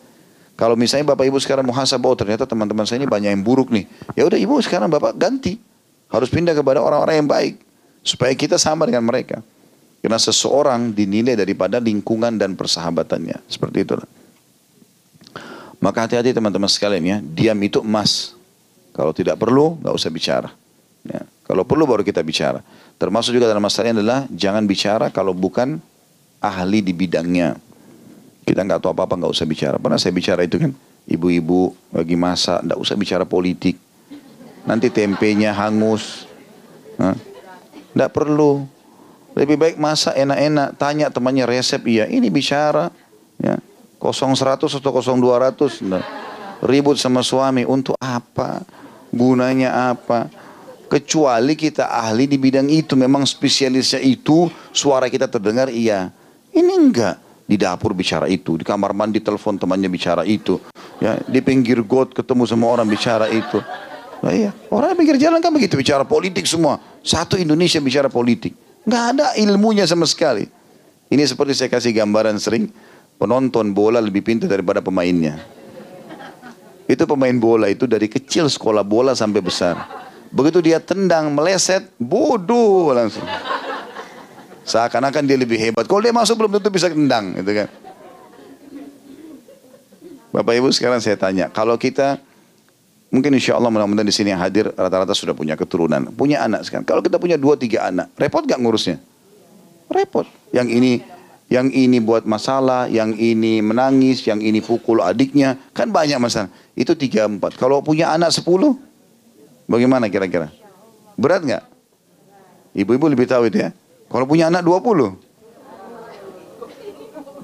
Kalau misalnya Bapak Ibu sekarang muhasabah, oh ternyata teman-teman saya ini banyak yang buruk nih. Ya udah Ibu sekarang Bapak ganti. Harus pindah kepada orang-orang yang baik. Supaya kita sama dengan mereka. Karena seseorang dinilai daripada lingkungan dan persahabatannya. Seperti itulah. Maka hati-hati teman-teman sekalian ya. Diam itu emas. Kalau tidak perlu, nggak usah bicara. Ya. Kalau perlu baru kita bicara. Termasuk juga dalam masalahnya adalah jangan bicara kalau bukan ahli di bidangnya. Kita nggak tahu apa-apa nggak usah bicara. Pernah saya bicara itu kan, ibu-ibu lagi masak, nggak usah bicara politik nanti tempenya hangus. Tidak perlu. Lebih baik masak enak-enak, tanya temannya resep, iya ini bicara. Ya. 0100 atau 0200. Nah. Ribut sama suami, untuk apa? Gunanya apa? Kecuali kita ahli di bidang itu, memang spesialisnya itu, suara kita terdengar, iya. Ini enggak di dapur bicara itu, di kamar mandi telepon temannya bicara itu, ya di pinggir got ketemu sama orang bicara itu. Nah, iya. Orang yang pinggir jalan kan begitu bicara politik semua. Satu Indonesia bicara politik. Nggak ada ilmunya sama sekali. Ini seperti saya kasih gambaran sering. Penonton bola lebih pintar daripada pemainnya. Itu pemain bola itu dari kecil sekolah bola sampai besar. Begitu dia tendang, meleset, bodoh langsung. Seakan-akan dia lebih hebat. Kalau dia masuk belum tentu bisa tendang, gitu kan. Bapak Ibu sekarang saya tanya, kalau kita Mungkin insya Allah mudah-mudahan di sini yang hadir rata-rata sudah punya keturunan, punya anak sekarang. Kalau kita punya dua tiga anak, repot gak ngurusnya? Repot. Yang ini yang ini buat masalah, yang ini menangis, yang ini pukul adiknya, kan banyak masalah. Itu tiga empat. Kalau punya anak sepuluh, bagaimana kira-kira? Berat nggak? Ibu-ibu lebih tahu itu ya. Kalau punya anak 20.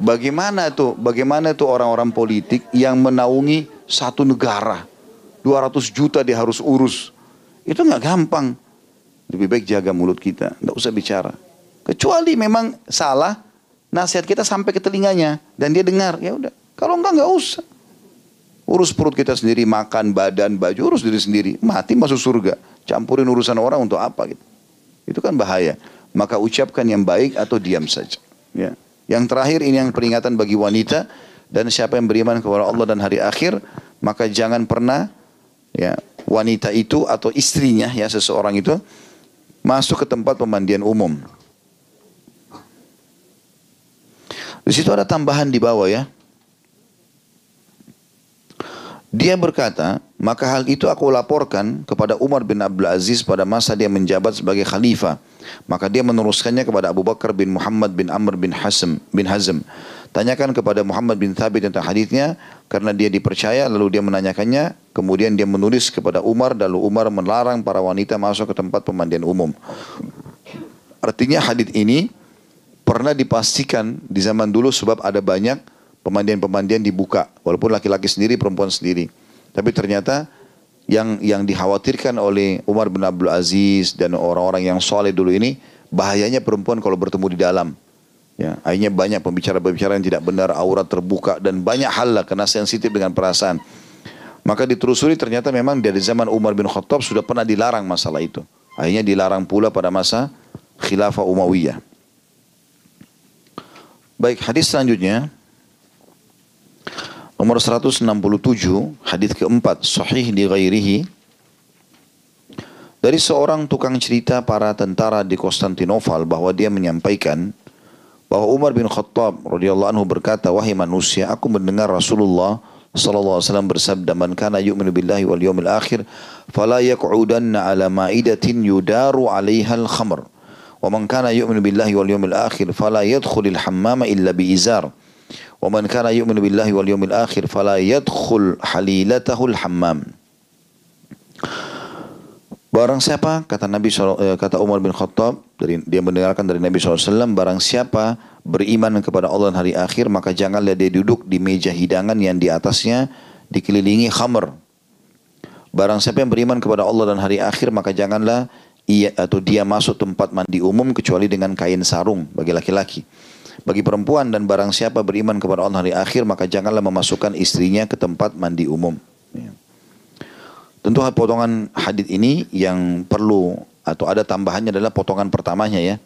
Bagaimana tuh? Bagaimana tuh orang-orang politik yang menaungi satu negara? 200 juta dia harus urus. Itu nggak gampang. Lebih baik jaga mulut kita, nggak usah bicara. Kecuali memang salah, nasihat kita sampai ke telinganya dan dia dengar, ya udah. Kalau enggak nggak usah. Urus perut kita sendiri, makan, badan, baju, urus diri sendiri. Mati masuk surga. Campurin urusan orang untuk apa gitu. Itu kan bahaya. Maka ucapkan yang baik atau diam saja. Ya. Yang terakhir ini yang peringatan bagi wanita dan siapa yang beriman kepada Allah dan hari akhir, maka jangan pernah ya wanita itu atau istrinya ya seseorang itu masuk ke tempat pemandian umum. Di situ ada tambahan di bawah ya. Dia berkata, maka hal itu aku laporkan kepada Umar bin Abdul Aziz pada masa dia menjabat sebagai khalifah. Maka dia meneruskannya kepada Abu Bakar bin Muhammad bin Amr bin Hazm bin Hazm. Tanyakan kepada Muhammad bin Thabit tentang hadisnya karena dia dipercaya lalu dia menanyakannya. Kemudian dia menulis kepada Umar lalu Umar melarang para wanita masuk ke tempat pemandian umum. Artinya hadis ini pernah dipastikan di zaman dulu sebab ada banyak pemandian-pemandian dibuka walaupun laki-laki sendiri perempuan sendiri. Tapi ternyata yang yang dikhawatirkan oleh Umar bin Abdul Aziz dan orang-orang yang soleh dulu ini bahayanya perempuan kalau bertemu di dalam ya akhirnya banyak pembicara-pembicara yang tidak benar aurat terbuka dan banyak hal lah kena sensitif dengan perasaan. Maka ditelusuri ternyata memang dari zaman Umar bin Khattab sudah pernah dilarang masalah itu. Akhirnya dilarang pula pada masa khilafah Umayyah. Baik hadis selanjutnya. Nomor 167, hadis keempat, sahih di ghairihi. Dari seorang tukang cerita para tentara di Konstantinopel bahwa dia menyampaikan bahwa Umar bin Khattab radhiyallahu anhu berkata, "Wahai manusia, aku mendengar Rasulullah sallallahu alaihi wasallam bersabda, "Man kana yu'minu billahi wal yawmil akhir, fala yaq'udanna ala ma'idatin yudaru 'alaiha al-khamr." Wa man kana yu'minu billahi wal yawmil akhir, fala yadkhulul hammama illa bi izar. ومن كان يؤمن بالله واليوم الآخر فلا يدخل حليلته الحمام Barang siapa kata Nabi eh, kata Umar bin Khattab dari dia mendengarkan dari Nabi SAW barang siapa beriman kepada Allah dan hari akhir maka janganlah dia duduk di meja hidangan yang di atasnya dikelilingi khamr. Barang siapa yang beriman kepada Allah dan hari akhir maka janganlah ia atau dia masuk tempat mandi umum kecuali dengan kain sarung bagi laki-laki. Bagi perempuan dan barang siapa beriman kepada Allah hari akhir maka janganlah memasukkan istrinya ke tempat mandi umum. Ya. Tentu potongan hadis ini yang perlu atau ada tambahannya adalah potongan pertamanya ya.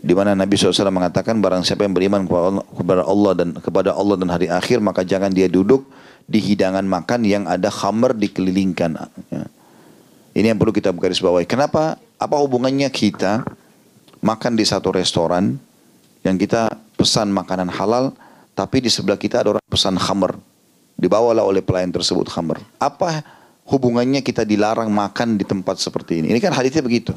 Di mana Nabi SAW mengatakan barang siapa yang beriman kepada Allah dan kepada Allah dan hari akhir maka jangan dia duduk di hidangan makan yang ada khamr dikelilingkan. Ya. Ini yang perlu kita garis bawahi. Kenapa? Apa hubungannya kita makan di satu restoran yang kita pesan makanan halal, tapi di sebelah kita ada orang pesan khamr. Dibawalah oleh pelayan tersebut khamr. Apa hubungannya kita dilarang makan di tempat seperti ini? Ini kan hadisnya begitu.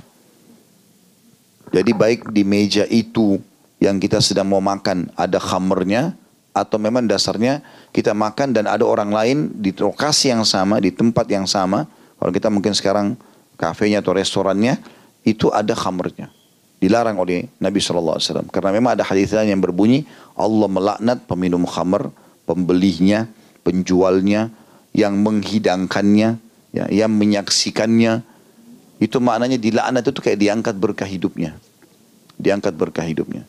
Jadi baik di meja itu yang kita sedang mau makan ada khamrnya atau memang dasarnya kita makan dan ada orang lain di lokasi yang sama, di tempat yang sama. Kalau kita mungkin sekarang kafenya atau restorannya itu ada khamrnya. Dilarang oleh Nabi SAW. Karena memang ada hadis lain yang berbunyi, Allah melaknat peminum khamr, pembelinya, penjualnya, yang menghidangkannya, ya, yang menyaksikannya. Itu maknanya dilaknat itu kayak diangkat berkah hidupnya. Diangkat berkah hidupnya.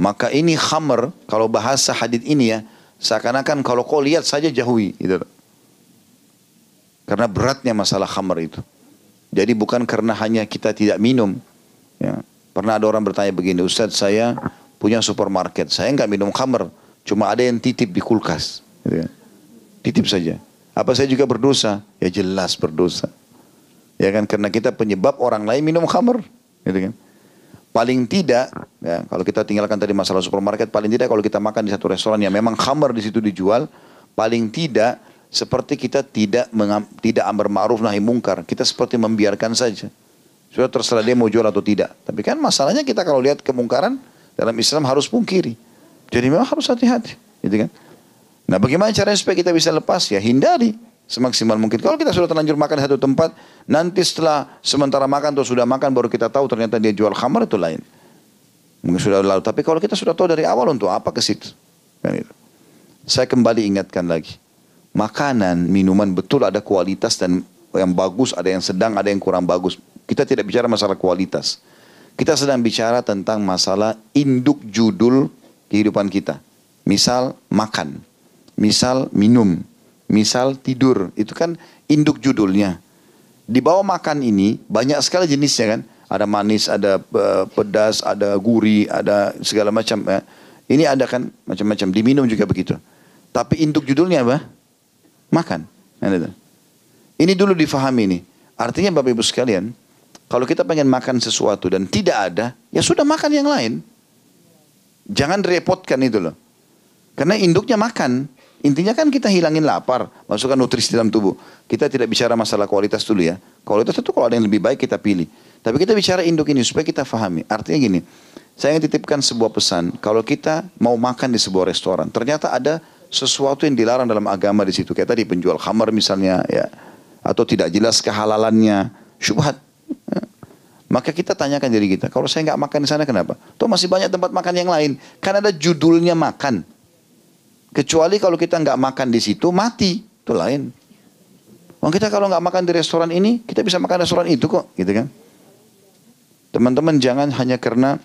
Maka ini khamr, kalau bahasa hadis ini ya, seakan-akan kalau kau lihat saja jauhi. Gitu. Karena beratnya masalah khamr itu. Jadi bukan karena hanya kita tidak minum. Ya. Pernah ada orang bertanya begini, Ustadz saya punya supermarket, saya nggak minum khamr, cuma ada yang titip di kulkas. Gitu kan. Titip saja. Apa saya juga berdosa? Ya jelas berdosa. Ya kan karena kita penyebab orang lain minum khamr, gitu kan. Paling tidak, ya, kalau kita tinggalkan tadi masalah supermarket, paling tidak kalau kita makan di satu restoran yang memang khamr di situ dijual, paling tidak seperti kita tidak mengam, tidak amar ma'ruf nahi mungkar, kita seperti membiarkan saja. Sudah terserah dia mau jual atau tidak. Tapi kan masalahnya kita kalau lihat kemungkaran dalam Islam harus pungkiri. Jadi memang harus hati-hati. Gitu kan? Nah bagaimana caranya supaya kita bisa lepas? Ya hindari. semaksimal mungkin. Kalau kita sudah terlanjur makan di satu tempat, nanti setelah sementara makan atau sudah makan baru kita tahu ternyata dia jual khamar itu lain. Mungkin sudah lalu. Tapi kalau kita sudah tahu dari awal untuk apa ke situ. Kan itu. Saya kembali ingatkan lagi. Makanan, minuman betul ada kualitas dan yang bagus, ada yang sedang, ada yang kurang bagus. Kita tidak bicara masalah kualitas. Kita sedang bicara tentang masalah induk judul kehidupan kita. Misal makan, misal minum, misal tidur. Itu kan induk judulnya. Di bawah makan ini banyak sekali jenisnya kan. Ada manis, ada uh, pedas, ada gurih, ada segala macam. Ya. Ini ada kan macam-macam. Diminum juga begitu. Tapi induk judulnya apa? Makan. Ini dulu difahami ini. Artinya Bapak Ibu sekalian, kalau kita pengen makan sesuatu dan tidak ada, ya sudah makan yang lain. Jangan repotkan itu loh. Karena induknya makan. Intinya kan kita hilangin lapar, masukkan nutrisi dalam tubuh. Kita tidak bicara masalah kualitas dulu ya. Kualitas itu kalau ada yang lebih baik kita pilih. Tapi kita bicara induk ini supaya kita fahami. Artinya gini, saya ingin titipkan sebuah pesan. Kalau kita mau makan di sebuah restoran, ternyata ada sesuatu yang dilarang dalam agama di situ. Kayak tadi penjual khamar misalnya, ya, atau tidak jelas kehalalannya, syubhat. Ya. Maka kita tanyakan diri kita, kalau saya nggak makan di sana kenapa? Tuh masih banyak tempat makan yang lain. Kan ada judulnya makan. Kecuali kalau kita nggak makan di situ, mati. Itu lain. Wong kita kalau nggak makan di restoran ini, kita bisa makan restoran itu kok, gitu kan? Teman-teman jangan hanya karena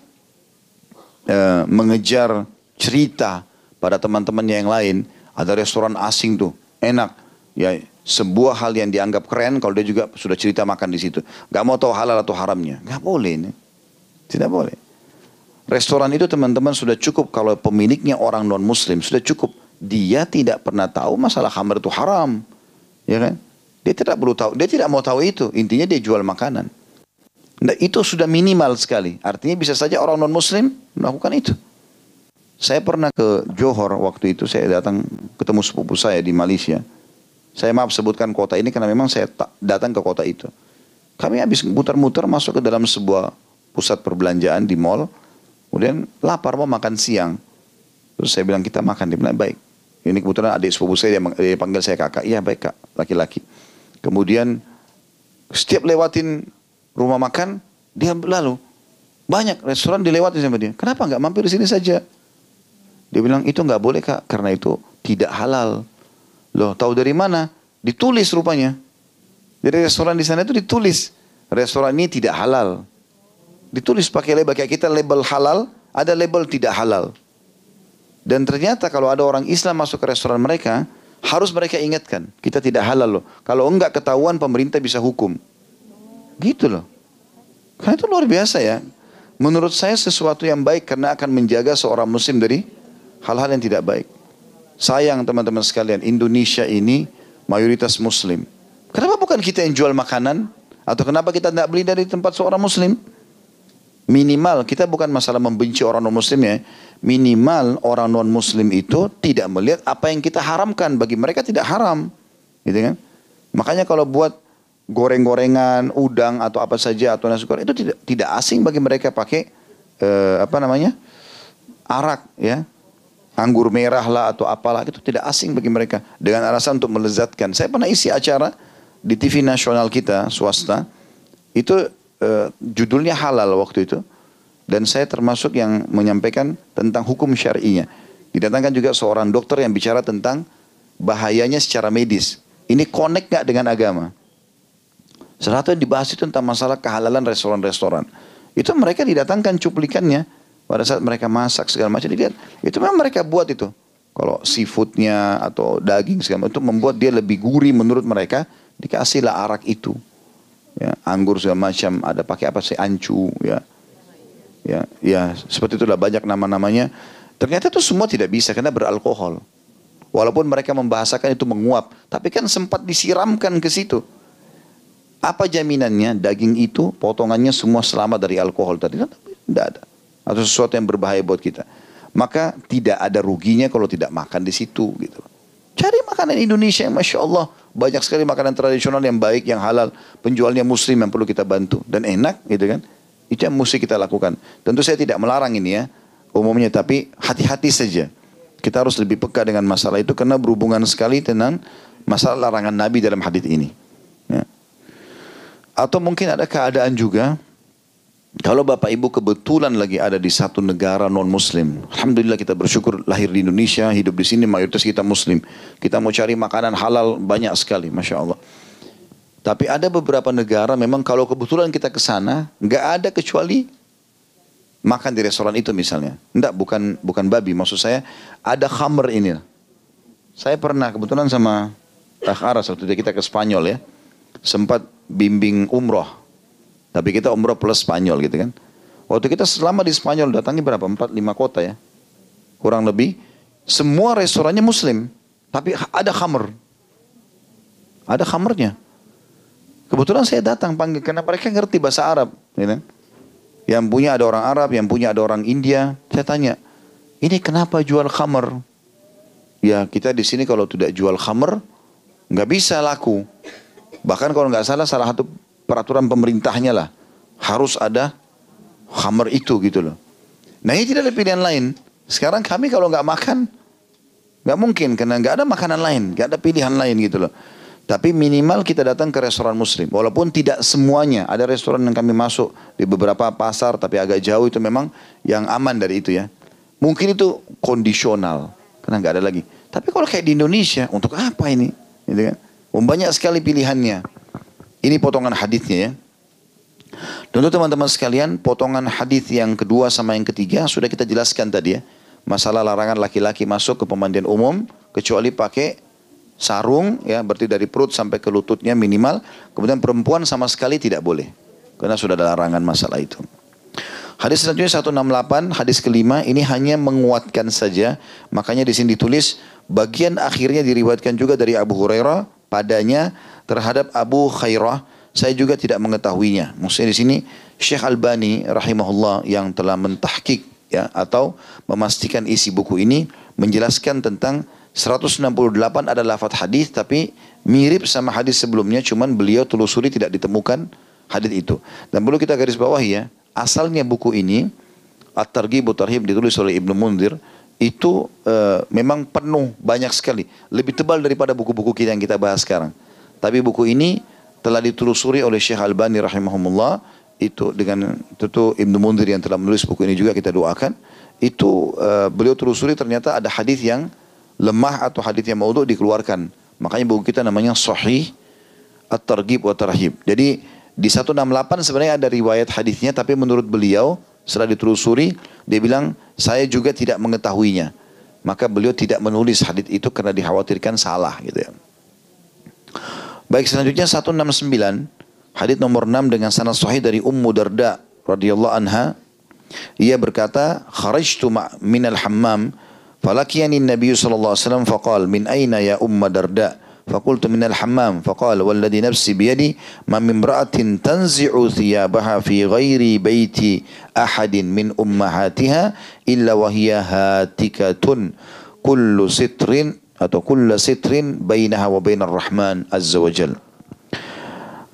uh, mengejar cerita pada teman-teman yang lain, ada restoran asing tuh, enak. Ya, sebuah hal yang dianggap keren kalau dia juga sudah cerita makan di situ. Gak mau tahu halal atau haramnya. Gak boleh ini. Tidak boleh. Restoran itu teman-teman sudah cukup kalau pemiliknya orang non muslim sudah cukup. Dia tidak pernah tahu masalah khamr itu haram. Ya kan? Dia tidak perlu tahu, dia tidak mau tahu itu. Intinya dia jual makanan. Nah, itu sudah minimal sekali. Artinya bisa saja orang non muslim melakukan itu. Saya pernah ke Johor waktu itu saya datang ketemu sepupu saya di Malaysia. Saya maaf sebutkan kota ini karena memang saya datang ke kota itu. Kami habis muter-muter masuk ke dalam sebuah pusat perbelanjaan di mall. Kemudian lapar mau makan siang. Terus saya bilang kita makan. Dia bilang baik. Ini kebetulan adik sepupu saya dia, panggil saya kakak. Iya baik kak, laki-laki. Kemudian setiap lewatin rumah makan, dia lalu banyak restoran dilewati sama dia. Kenapa nggak mampir di sini saja? Dia bilang itu nggak boleh kak, karena itu tidak halal. Loh, tahu dari mana? Ditulis rupanya. Jadi restoran di sana itu ditulis. Restoran ini tidak halal. Ditulis pakai label. Kayak kita label halal, ada label tidak halal. Dan ternyata kalau ada orang Islam masuk ke restoran mereka, harus mereka ingatkan. Kita tidak halal loh. Kalau enggak ketahuan pemerintah bisa hukum. Gitu loh. Karena itu luar biasa ya. Menurut saya sesuatu yang baik karena akan menjaga seorang muslim dari hal-hal yang tidak baik. Sayang teman-teman sekalian, Indonesia ini mayoritas muslim. Kenapa bukan kita yang jual makanan? Atau kenapa kita tidak beli dari tempat seorang muslim? Minimal, kita bukan masalah membenci orang non-muslim ya. Minimal orang non-muslim itu tidak melihat apa yang kita haramkan. Bagi mereka tidak haram. Gitu kan? Makanya kalau buat goreng-gorengan, udang atau apa saja atau nasi goreng itu tidak tidak asing bagi mereka pakai uh, apa namanya? arak ya anggur merah lah atau apalah itu tidak asing bagi mereka dengan alasan untuk melezatkan. Saya pernah isi acara di TV nasional kita swasta itu uh, judulnya halal waktu itu dan saya termasuk yang menyampaikan tentang hukum syar'inya. Didatangkan juga seorang dokter yang bicara tentang bahayanya secara medis. Ini connect gak dengan agama? Salah satu yang dibahas itu tentang masalah kehalalan restoran-restoran. Itu mereka didatangkan cuplikannya pada saat mereka masak segala macam dilihat itu memang mereka buat itu kalau seafoodnya atau daging segala macam itu membuat dia lebih gurih menurut mereka dikasihlah arak itu ya anggur segala macam ada pakai apa sih ancu ya ya ya seperti itulah banyak nama-namanya ternyata itu semua tidak bisa karena beralkohol walaupun mereka membahasakan itu menguap tapi kan sempat disiramkan ke situ apa jaminannya daging itu potongannya semua selamat dari alkohol tadi tidak ada atau sesuatu yang berbahaya buat kita. Maka tidak ada ruginya kalau tidak makan di situ gitu. Cari makanan Indonesia yang Masya Allah. Banyak sekali makanan tradisional yang baik, yang halal. Penjualnya muslim yang perlu kita bantu. Dan enak gitu kan. Itu yang mesti kita lakukan. Tentu saya tidak melarang ini ya. Umumnya tapi hati-hati saja. Kita harus lebih peka dengan masalah itu karena berhubungan sekali dengan masalah larangan Nabi dalam hadis ini. Ya. Atau mungkin ada keadaan juga kalau Bapak Ibu kebetulan lagi ada di satu negara non muslim. Alhamdulillah kita bersyukur lahir di Indonesia, hidup di sini mayoritas kita muslim. Kita mau cari makanan halal banyak sekali, Masya Allah. Tapi ada beberapa negara memang kalau kebetulan kita ke sana, nggak ada kecuali makan di restoran itu misalnya. Enggak, bukan bukan babi. Maksud saya ada khamr ini. Saya pernah kebetulan sama Tak Aras waktu kita ke Spanyol ya. Sempat bimbing umroh. Tapi kita umroh plus Spanyol gitu kan. Waktu kita selama di Spanyol datangnya berapa? Empat, lima kota ya. Kurang lebih. Semua restorannya muslim. Tapi ada khamr. Ada khamrnya. Kebetulan saya datang panggil karena mereka ngerti bahasa Arab. Gitu. Yang punya ada orang Arab, yang punya ada orang India. Saya tanya, ini kenapa jual khamr? Ya kita di sini kalau tidak jual khamr, nggak bisa laku. Bahkan kalau nggak salah salah satu peraturan pemerintahnya lah harus ada khamr itu gitu loh. Nah ini tidak ada pilihan lain. Sekarang kami kalau nggak makan, nggak mungkin karena nggak ada makanan lain, nggak ada pilihan lain gitu loh. Tapi minimal kita datang ke restoran muslim. Walaupun tidak semuanya. Ada restoran yang kami masuk di beberapa pasar tapi agak jauh itu memang yang aman dari itu ya. Mungkin itu kondisional. Karena nggak ada lagi. Tapi kalau kayak di Indonesia, untuk apa ini? Gitu kan? Banyak sekali pilihannya. Ini potongan hadisnya ya. Tentu teman-teman sekalian, potongan hadis yang kedua sama yang ketiga sudah kita jelaskan tadi ya. Masalah larangan laki-laki masuk ke pemandian umum kecuali pakai sarung ya berarti dari perut sampai ke lututnya minimal kemudian perempuan sama sekali tidak boleh karena sudah ada larangan masalah itu hadis selanjutnya 168 hadis kelima ini hanya menguatkan saja makanya di sini ditulis bagian akhirnya diriwayatkan juga dari Abu Hurairah padanya terhadap Abu Khairah saya juga tidak mengetahuinya maksudnya di sini Syekh Albani rahimahullah yang telah mentahkik ya atau memastikan isi buku ini menjelaskan tentang 168 ada lafaz hadis tapi mirip sama hadis sebelumnya cuman beliau telusuri tidak ditemukan hadis itu. Dan perlu kita garis bawahi ya, asalnya buku ini At-Targhib Tarhib ditulis oleh Ibnu Munzir itu uh, memang penuh banyak sekali, lebih tebal daripada buku-buku kita yang kita bahas sekarang. Tapi buku ini telah ditelusuri oleh Syekh Albani rahimahumullah itu dengan tentu Ibnu Munzir yang telah menulis buku ini juga kita doakan itu uh, beliau telusuri ternyata ada hadis yang lemah atau hadis yang maudhu dikeluarkan. Makanya buku kita namanya Sahih At-Targhib wa Tarhib. Jadi di 168 sebenarnya ada riwayat hadisnya tapi menurut beliau setelah ditelusuri dia bilang saya juga tidak mengetahuinya. Maka beliau tidak menulis hadis itu karena dikhawatirkan salah gitu ya. Baik selanjutnya 169 hadis nomor 6 dengan sanad sahih dari Ummu Darda radhiyallahu anha ia berkata kharajtu min al-hammam فلقيني النبي صلى الله عليه وسلم فقال من أين يا أم درداء فقلت من الحمام فقال والذي نفسي بيدي ما من امرأة تنزع ثيابها في غير بيت أحد من أمهاتها إلا وهي هاتكة كل ستر atau kulla sitrin bainaha wa bainar rahman azza wa jal.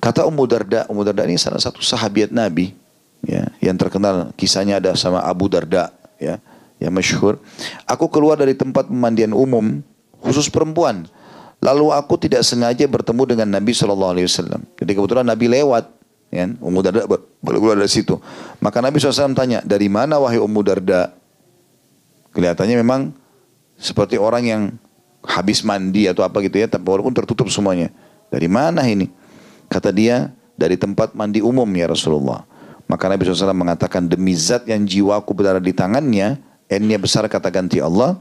Kata Ummu Darda, Ummu Darda ini salah satu sahabiat Nabi ya, yang terkenal kisahnya ada sama Abu Darda ya yang masyhur. Aku keluar dari tempat pemandian umum khusus perempuan. Lalu aku tidak sengaja bertemu dengan Nabi Shallallahu Alaihi Wasallam. Jadi kebetulan Nabi lewat, ya, Ummu Darda keluar dari situ. Maka Nabi SAW tanya, dari mana wahai Ummu Darda? Kelihatannya memang seperti orang yang habis mandi atau apa gitu ya, tapi walaupun tertutup semuanya. Dari mana ini? Kata dia, dari tempat mandi umum ya Rasulullah. Maka Nabi SAW mengatakan, demi zat yang jiwaku berada di tangannya, N-nya besar kata ganti Allah.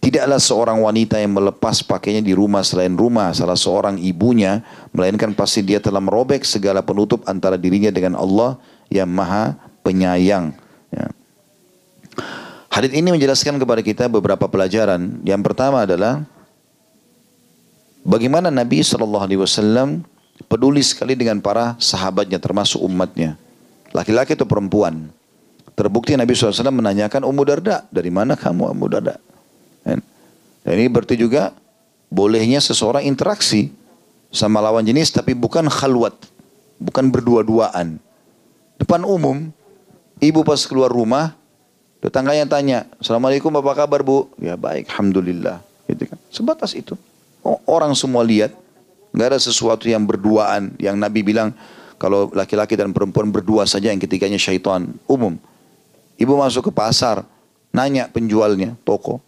Tidaklah seorang wanita yang melepas pakainya di rumah selain rumah salah seorang ibunya, melainkan pasti dia telah merobek segala penutup antara dirinya dengan Allah yang maha penyayang. Ya. Hadith ini menjelaskan kepada kita beberapa pelajaran. Yang pertama adalah bagaimana Nabi Shallallahu Alaihi Wasallam peduli sekali dengan para sahabatnya termasuk umatnya, laki-laki atau perempuan. Terbukti Nabi SAW menanyakan Ummu Darda, dari mana kamu Ummu Darda? Dan ini berarti juga bolehnya seseorang interaksi sama lawan jenis tapi bukan khalwat, bukan berdua-duaan. Depan umum, ibu pas keluar rumah, tetangganya tanya, Assalamualaikum apa kabar bu? Ya baik, Alhamdulillah. Gitu kan. Sebatas itu. Orang semua lihat. Nggak ada sesuatu yang berduaan. Yang Nabi bilang kalau laki-laki dan perempuan berdua saja yang ketiganya syaitan. Umum. Ibu masuk ke pasar, nanya penjualnya, toko.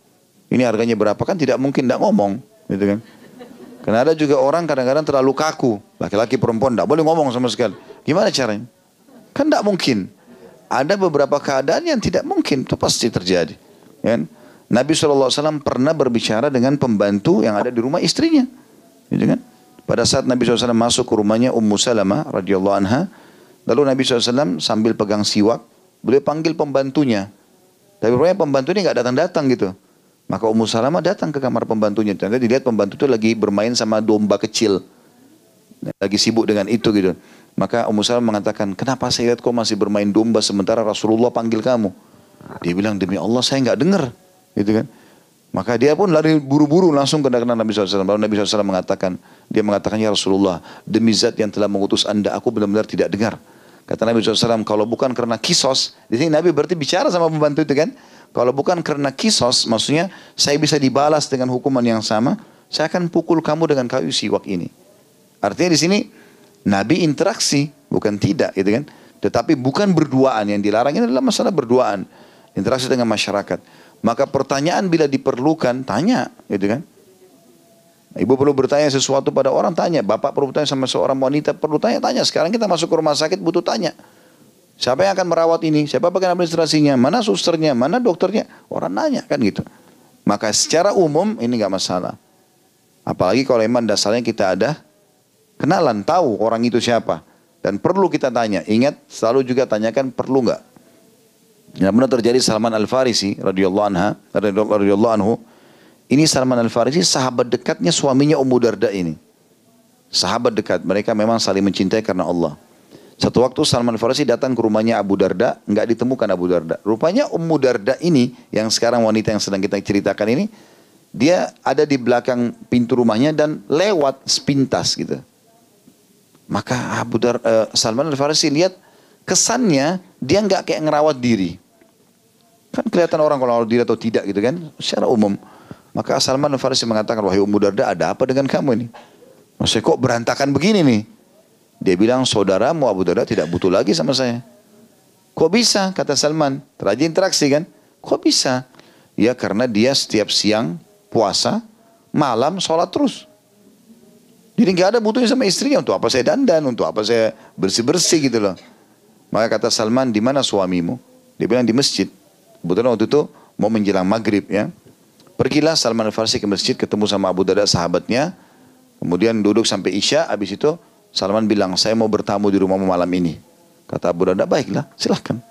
Ini harganya berapa kan tidak mungkin tidak ngomong. Gitu kan. Karena ada juga orang kadang-kadang terlalu kaku. Laki-laki perempuan tidak boleh ngomong sama sekali. Gimana caranya? Kan tidak mungkin. Ada beberapa keadaan yang tidak mungkin. Itu pasti terjadi. Kan? Nabi SAW pernah berbicara dengan pembantu yang ada di rumah istrinya. Gitu kan? Pada saat Nabi SAW masuk ke rumahnya Ummu Salamah radhiyallahu anha, lalu Nabi SAW sambil pegang siwak, beliau panggil pembantunya. Tapi rupanya pembantu ini nggak datang-datang gitu. Maka Ummu Salamah datang ke kamar pembantunya. Ternyata dilihat pembantu itu lagi bermain sama domba kecil. Lagi sibuk dengan itu gitu. Maka Ummu Salamah mengatakan, kenapa saya lihat kau masih bermain domba sementara Rasulullah panggil kamu? Dia bilang, demi Allah saya nggak dengar. Gitu kan. Maka dia pun lari buru-buru langsung ke dekat Nabi SAW. Lalu Nabi SAW mengatakan, dia mengatakan, ya Rasulullah, demi zat yang telah mengutus anda, aku benar-benar tidak dengar. Kata Nabi SAW, kalau bukan karena kisos, di sini Nabi berarti bicara sama pembantu itu kan. Kalau bukan karena kisos, maksudnya saya bisa dibalas dengan hukuman yang sama, saya akan pukul kamu dengan kayu siwak ini. Artinya di sini Nabi interaksi, bukan tidak gitu kan. Tetapi bukan berduaan, yang dilarang ini adalah masalah berduaan. Interaksi dengan masyarakat. Maka pertanyaan bila diperlukan, tanya, gitu kan? Ibu perlu bertanya sesuatu pada orang, tanya. Bapak perlu bertanya sama seorang wanita, perlu tanya, tanya. Sekarang kita masuk ke rumah sakit, butuh tanya. Siapa yang akan merawat ini? Siapa bagian administrasinya? Mana susternya? Mana dokternya? Orang nanya kan gitu. Maka secara umum ini nggak masalah. Apalagi kalau memang dasarnya kita ada kenalan, tahu orang itu siapa. Dan perlu kita tanya. Ingat, selalu juga tanyakan perlu nggak yang benar terjadi Salman Al Farisi radhiyallahu anha radhiyallahu anhu. Ini Salman Al Farisi sahabat dekatnya suaminya Ummu Darda ini. Sahabat dekat, mereka memang saling mencintai karena Allah. Satu waktu Salman Al Farisi datang ke rumahnya Abu Darda, nggak ditemukan Abu Darda. Rupanya Ummu Darda ini yang sekarang wanita yang sedang kita ceritakan ini, dia ada di belakang pintu rumahnya dan lewat sepintas gitu. Maka Abu Dar, uh, Salman Al Farisi lihat kesannya dia nggak kayak ngerawat diri. Kan kelihatan orang kalau diri atau tidak gitu kan, secara umum. Maka Salman Farisi mengatakan, wahai Ummu Darda ada apa dengan kamu ini? Maksudnya kok berantakan begini nih? Dia bilang, saudaramu Abu Darda tidak butuh lagi sama saya. Kok bisa? Kata Salman. Terajin interaksi kan? Kok bisa? Ya karena dia setiap siang puasa, malam sholat terus. Jadi nggak ada butuhnya sama istrinya untuk apa saya dandan, untuk apa saya bersih-bersih gitu loh. Maka kata Salman, di mana suamimu? Dia bilang di masjid. Kebetulan waktu itu mau menjelang maghrib ya. Pergilah Salman Al-Farsi ke masjid ketemu sama Abu Darda sahabatnya. Kemudian duduk sampai Isya. Habis itu Salman bilang saya mau bertamu di rumahmu malam ini. Kata Abu Darda baiklah silahkan.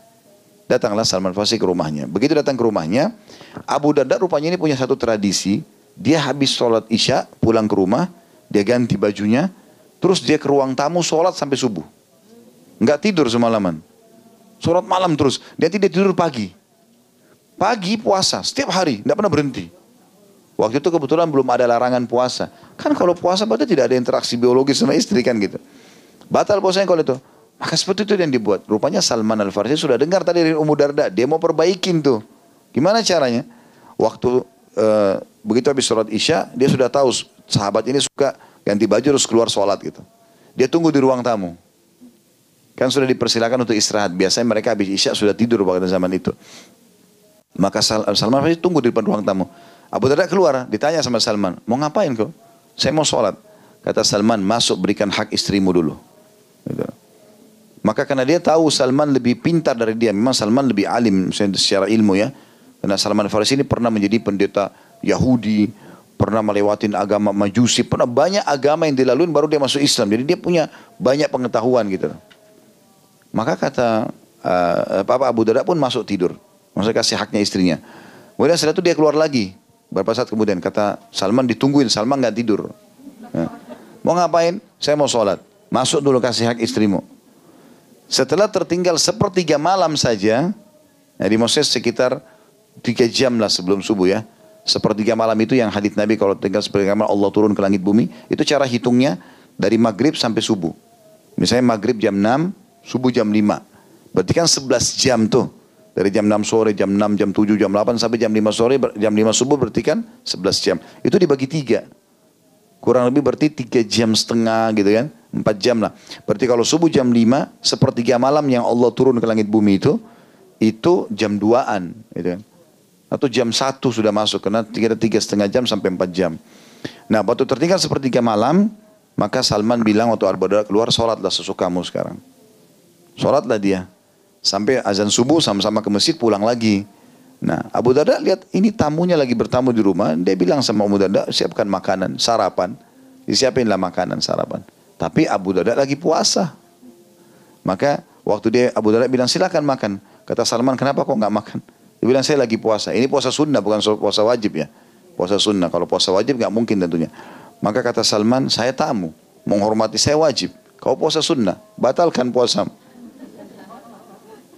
Datanglah Salman Al-Farsi ke rumahnya. Begitu datang ke rumahnya. Abu Darda rupanya ini punya satu tradisi. Dia habis sholat Isya pulang ke rumah. Dia ganti bajunya. Terus dia ke ruang tamu sholat sampai subuh. Enggak tidur semalaman. Sholat malam terus. Dia tidak tidur pagi. Pagi puasa, setiap hari, tidak pernah berhenti. Waktu itu kebetulan belum ada larangan puasa. Kan kalau puasa berarti tidak ada interaksi biologis sama istri kan gitu. Batal puasanya kalau itu. Maka seperti itu yang dibuat. Rupanya Salman Al-Farisi sudah dengar tadi dari Ummu Darda. Dia mau perbaikin tuh. Gimana caranya? Waktu uh, begitu habis sholat isya, dia sudah tahu sahabat ini suka ganti baju terus keluar sholat gitu. Dia tunggu di ruang tamu. Kan sudah dipersilakan untuk istirahat. Biasanya mereka habis isya sudah tidur pada zaman itu. Maka Salman Farisi tunggu di depan ruang tamu. Abu Darda keluar, ditanya sama Salman, mau ngapain kau? Saya mau sholat. Kata Salman, masuk berikan hak istrimu dulu. Gitu. Maka karena dia tahu Salman lebih pintar dari dia, memang Salman lebih alim secara ilmu ya. Karena Salman Farisi ini pernah menjadi pendeta Yahudi, pernah melewatin agama Majusi, pernah banyak agama yang dilalui baru dia masuk Islam. Jadi dia punya banyak pengetahuan gitu. Maka kata uh, Papa Abu Darda pun masuk tidur. Maksudnya kasih haknya istrinya. Kemudian setelah itu dia keluar lagi. Berapa saat kemudian kata Salman ditungguin, Salman nggak tidur. Ya. Mau ngapain? Saya mau sholat. Masuk dulu kasih hak istrimu. Setelah tertinggal sepertiga malam saja, jadi maksudnya sekitar tiga jam lah sebelum subuh ya. Sepertiga malam itu yang hadits Nabi kalau tinggal sepertiga malam Allah turun ke langit bumi. Itu cara hitungnya dari maghrib sampai subuh. Misalnya maghrib jam 6, subuh jam 5. Berarti kan 11 jam tuh. Dari jam 6 sore, jam 6, jam 7, jam 8 sampai jam 5 sore, jam 5 subuh berarti kan 11 jam. Itu dibagi tiga. kurang lebih berarti tiga jam setengah gitu kan. Empat jam lah. Berarti kalau subuh jam lima, sepertiga malam yang Allah turun ke langit bumi itu, itu jam duaan gitu kan. Atau jam satu sudah masuk, karena tiga, tiga setengah jam sampai empat jam. Nah waktu tertinggal sepertiga malam, maka Salman bilang waktu Abu Darda keluar, sholatlah sesukamu sekarang. Sholatlah dia. Sampai azan subuh sama-sama ke masjid pulang lagi. Nah Abu Darda lihat ini tamunya lagi bertamu di rumah. Dia bilang sama Abu Darda siapkan makanan, sarapan. Disiapinlah makanan, sarapan. Tapi Abu Darda lagi puasa. Maka waktu dia Abu Darda bilang silakan makan. Kata Salman kenapa kok nggak makan? Dia bilang saya lagi puasa. Ini puasa sunnah bukan puasa wajib ya. Puasa sunnah. Kalau puasa wajib nggak mungkin tentunya. Maka kata Salman saya tamu. Menghormati saya wajib. Kau puasa sunnah. Batalkan puasa.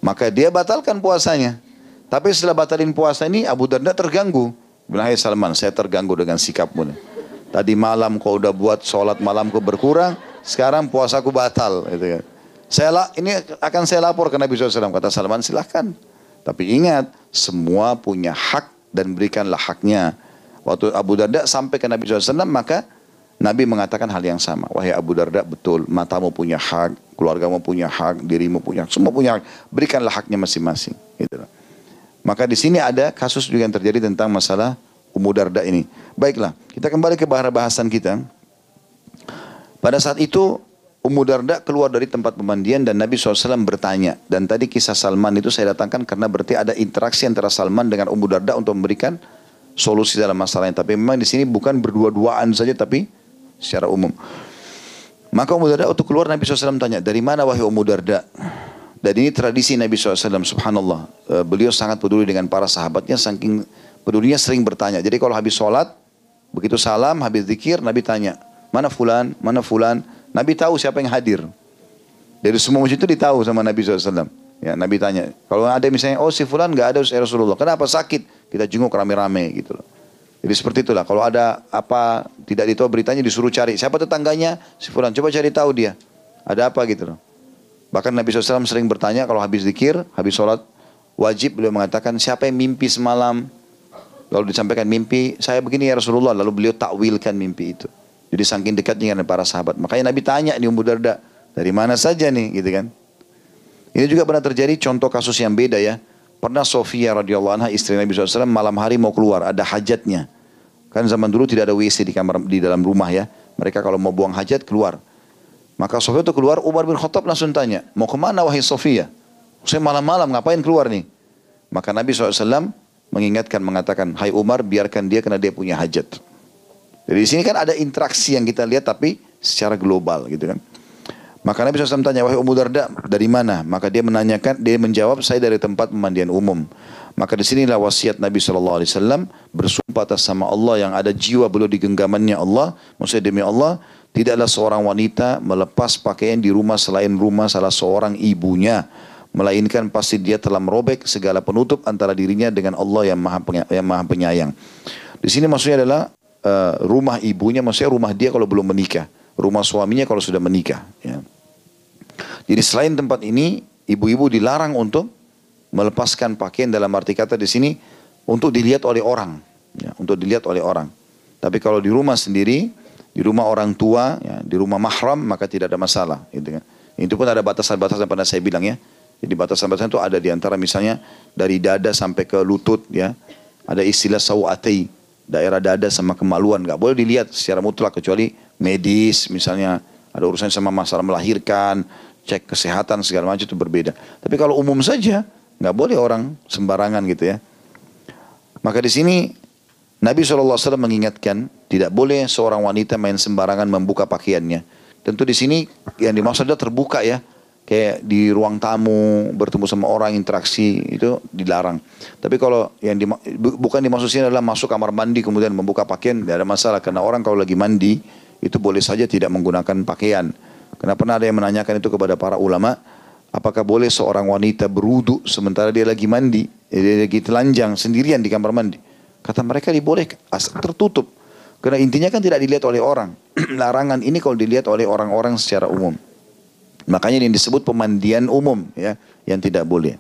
Maka dia batalkan puasanya. Tapi setelah batalin puasa ini Abu Darda terganggu. Bilang, hai Salman, saya terganggu dengan sikapmu. Tadi malam kau udah buat sholat malamku berkurang, sekarang puasaku batal gitu kan. Saya ini akan saya lapor ke Nabi SAW. Kata Salman silahkan. Tapi ingat, semua punya hak dan berikanlah haknya. Waktu Abu Darda sampai ke Nabi SAW, maka Nabi mengatakan hal yang sama. Wahai Abu Darda, betul, matamu punya hak, keluargamu punya hak, dirimu punya hak, semua punya hak. Berikanlah haknya masing-masing. Gitu. Maka di sini ada kasus juga yang terjadi tentang masalah Ummu Darda ini. Baiklah, kita kembali ke bahasan kita. Pada saat itu Ummu Darda keluar dari tempat pemandian dan Nabi SAW bertanya. Dan tadi kisah Salman itu saya datangkan karena berarti ada interaksi antara Salman dengan Ummu Darda untuk memberikan solusi dalam masalahnya. Tapi memang di sini bukan berdua-duaan saja tapi secara umum. Maka Ummu Darda waktu keluar Nabi SAW tanya, dari mana wahai Ummu Darda? Dan ini tradisi Nabi SAW, subhanallah. Eh, beliau sangat peduli dengan para sahabatnya, saking pedulinya sering bertanya. Jadi kalau habis sholat, begitu salam, habis zikir, Nabi tanya, mana fulan, mana fulan, Nabi tahu siapa yang hadir. Dari semua masjid itu ditahu sama Nabi SAW. Ya, Nabi tanya, kalau ada misalnya, oh si fulan nggak ada ya Rasulullah, kenapa sakit? Kita jenguk rame-rame gitu loh. Jadi seperti itulah, kalau ada apa tidak ditahu beritanya disuruh cari. Siapa tetangganya? Si fulan, coba cari tahu dia. Ada apa gitu loh. Bahkan Nabi SAW sering bertanya kalau habis zikir, habis sholat, wajib beliau mengatakan siapa yang mimpi semalam. Lalu disampaikan mimpi, saya begini ya Rasulullah. Lalu beliau takwilkan mimpi itu. Jadi saking dekatnya dengan para sahabat. Makanya Nabi tanya nih Ummu Darda, dari mana saja nih gitu kan. Ini juga pernah terjadi contoh kasus yang beda ya. Pernah Sofia radhiyallahu anha istri Nabi SAW malam hari mau keluar, ada hajatnya. Kan zaman dulu tidak ada WC di kamar di dalam rumah ya. Mereka kalau mau buang hajat keluar. Maka Sofia itu keluar, Umar bin Khattab langsung tanya, mau ke mana wahai Sofia? Saya malam-malam ngapain keluar nih? Maka Nabi SAW mengingatkan, mengatakan, Hai Umar biarkan dia karena dia punya hajat. Jadi di sini kan ada interaksi yang kita lihat tapi secara global gitu kan. Maka Nabi SAW tanya, wahai Ummu Darda, dari mana? Maka dia menanyakan, dia menjawab, saya dari tempat pemandian umum. Maka di sinilah wasiat Nabi SAW bersumpah atas sama Allah yang ada jiwa beliau di genggamannya Allah. Maksudnya demi Allah, tidaklah seorang wanita melepas pakaian di rumah selain rumah salah seorang ibunya. Melainkan pasti dia telah merobek segala penutup antara dirinya dengan Allah yang maha, yang maha penyayang. Di sini maksudnya adalah uh, rumah ibunya, maksudnya rumah dia kalau belum menikah, rumah suaminya kalau sudah menikah. Ya. Jadi selain tempat ini, ibu-ibu dilarang untuk melepaskan pakaian dalam arti kata di sini untuk dilihat oleh orang, ya, untuk dilihat oleh orang. Tapi kalau di rumah sendiri, di rumah orang tua, ya, di rumah mahram maka tidak ada masalah. Gitu kan. Itu pun ada batasan-batasan pada saya bilang ya. Jadi batasan-batasan itu ada di antara misalnya dari dada sampai ke lutut ya. Ada istilah sawatei daerah dada sama kemaluan nggak boleh dilihat secara mutlak kecuali medis misalnya ada urusan sama masalah melahirkan cek kesehatan segala macam itu berbeda. Tapi kalau umum saja nggak boleh orang sembarangan gitu ya. Maka di sini Nabi SAW mengingatkan tidak boleh seorang wanita main sembarangan membuka pakaiannya. Tentu di sini yang dimaksud adalah terbuka ya. Kayak di ruang tamu bertemu sama orang interaksi itu dilarang. Tapi kalau yang di, bukan dimaksudnya adalah masuk kamar mandi kemudian membuka pakaian tidak ada masalah. Karena orang kalau lagi mandi itu boleh saja tidak menggunakan pakaian. Karena pernah ada yang menanyakan itu kepada para ulama, apakah boleh seorang wanita berudu sementara dia lagi mandi, dia lagi telanjang sendirian di kamar mandi? Kata mereka dibolehkan, asal tertutup. Karena intinya kan tidak dilihat oleh orang. Larangan ini kalau dilihat oleh orang-orang secara umum. Makanya ini disebut pemandian umum ya, yang tidak boleh.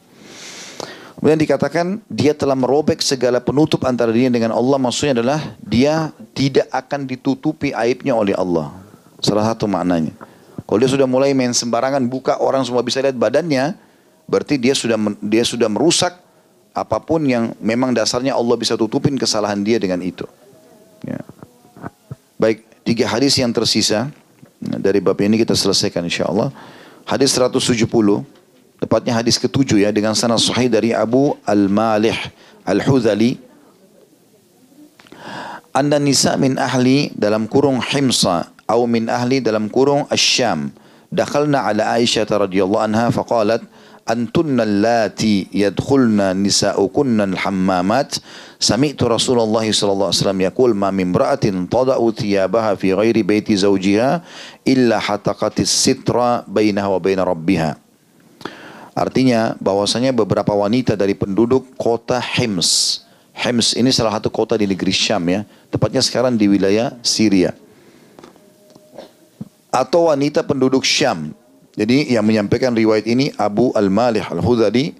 Kemudian dikatakan dia telah merobek segala penutup antara dirinya dengan Allah. Maksudnya adalah dia tidak akan ditutupi aibnya oleh Allah. Salah satu maknanya. Kalau dia sudah mulai main sembarangan buka orang semua bisa lihat badannya, berarti dia sudah dia sudah merusak apa pun yang memang dasarnya Allah bisa tutupin kesalahan dia dengan itu. Ya. Baik, tiga hadis yang tersisa dari bab ini kita selesaikan insya Allah. Hadis 170 Tepatnya hadis ketujuh ya dengan sanad sahih dari Abu Al-Malih Al-Hudhali. Anda nisa min ahli dalam kurung Himsa atau min ahli dalam kurung Asyam. Dakhalna ala Aisyah radhiyallahu anha faqalat antunna allati yadkhulna nisa'ukunna al-hammamat sami'tu Rasulullah sallallahu alaihi wasallam yaqul ma min imra'atin tada'u thiyabaha fi ghairi baiti zawjiha illa hataqatis sitra bainaha wa baina rabbiha Artinya bahwasanya beberapa wanita dari penduduk kota Hims. Hims ini salah satu kota di negeri Syam ya. Tepatnya sekarang di wilayah Syria. Atau wanita penduduk Syam. Jadi yang menyampaikan riwayat ini Abu Al-Malih Al-Hudhali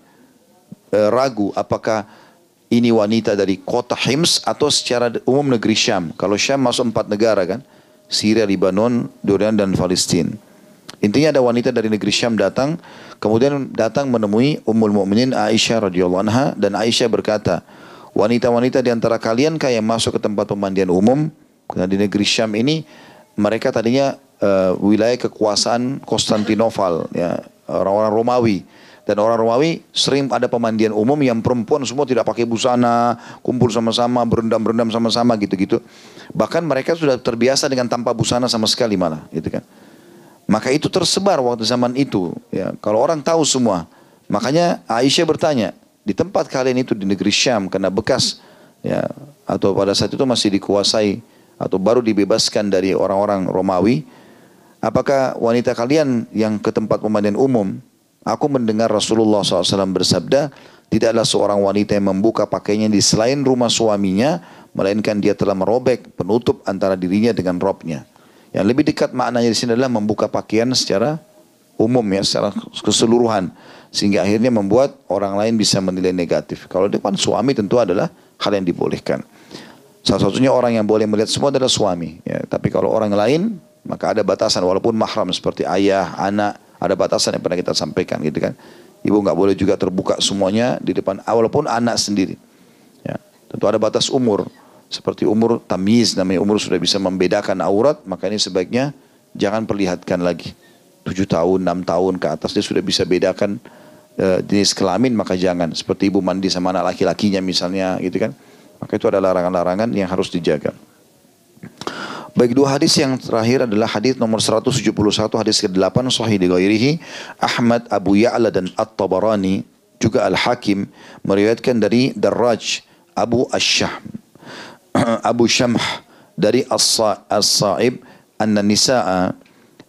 eh, ragu apakah ini wanita dari kota Hims atau secara umum negeri Syam. Kalau Syam masuk empat negara kan. Syria, Lebanon, Jordan dan Palestina. Intinya ada wanita dari negeri Syam datang, kemudian datang menemui Ummul Mukminin Aisyah radhiyallahu anha dan Aisyah berkata, wanita-wanita di antara kalian kah yang masuk ke tempat pemandian umum? Karena di negeri Syam ini mereka tadinya uh, wilayah kekuasaan Konstantinopel, ya orang-orang Romawi. Dan orang Romawi sering ada pemandian umum yang perempuan semua tidak pakai busana, kumpul sama-sama, berendam-berendam sama-sama gitu-gitu. Bahkan mereka sudah terbiasa dengan tanpa busana sama sekali malah, gitu kan. Maka itu tersebar waktu zaman itu. Ya, kalau orang tahu semua. Makanya Aisyah bertanya, di tempat kalian itu di negeri Syam karena bekas ya atau pada saat itu masih dikuasai atau baru dibebaskan dari orang-orang Romawi, apakah wanita kalian yang ke tempat pemandian umum, aku mendengar Rasulullah SAW bersabda, tidaklah seorang wanita yang membuka pakainya di selain rumah suaminya, melainkan dia telah merobek penutup antara dirinya dengan robnya. Yang lebih dekat maknanya di sini adalah membuka pakaian secara umum ya, secara keseluruhan. Sehingga akhirnya membuat orang lain bisa menilai negatif. Kalau depan suami tentu adalah hal yang dibolehkan. Salah satunya orang yang boleh melihat semua adalah suami. Ya. Tapi kalau orang lain, maka ada batasan walaupun mahram seperti ayah, anak, ada batasan yang pernah kita sampaikan gitu kan. Ibu nggak boleh juga terbuka semuanya di depan, walaupun anak sendiri. Ya. Tentu ada batas umur. Seperti umur tamiz namanya umur sudah bisa membedakan aurat, maka ini sebaiknya jangan perlihatkan lagi. tujuh tahun, enam tahun ke atas dia sudah bisa bedakan uh, jenis kelamin maka jangan. Seperti ibu mandi sama anak laki-lakinya misalnya gitu kan. Maka itu ada larangan-larangan yang harus dijaga. Baik dua hadis yang terakhir adalah hadis nomor 171 hadis ke-8 sahih di Ahmad Abu Ya'la dan At-Tabarani juga Al-Hakim meriwayatkan dari Darraj Abu Ash-Shahm. Abu Syamh dari As-Sa'ib anna nisa'a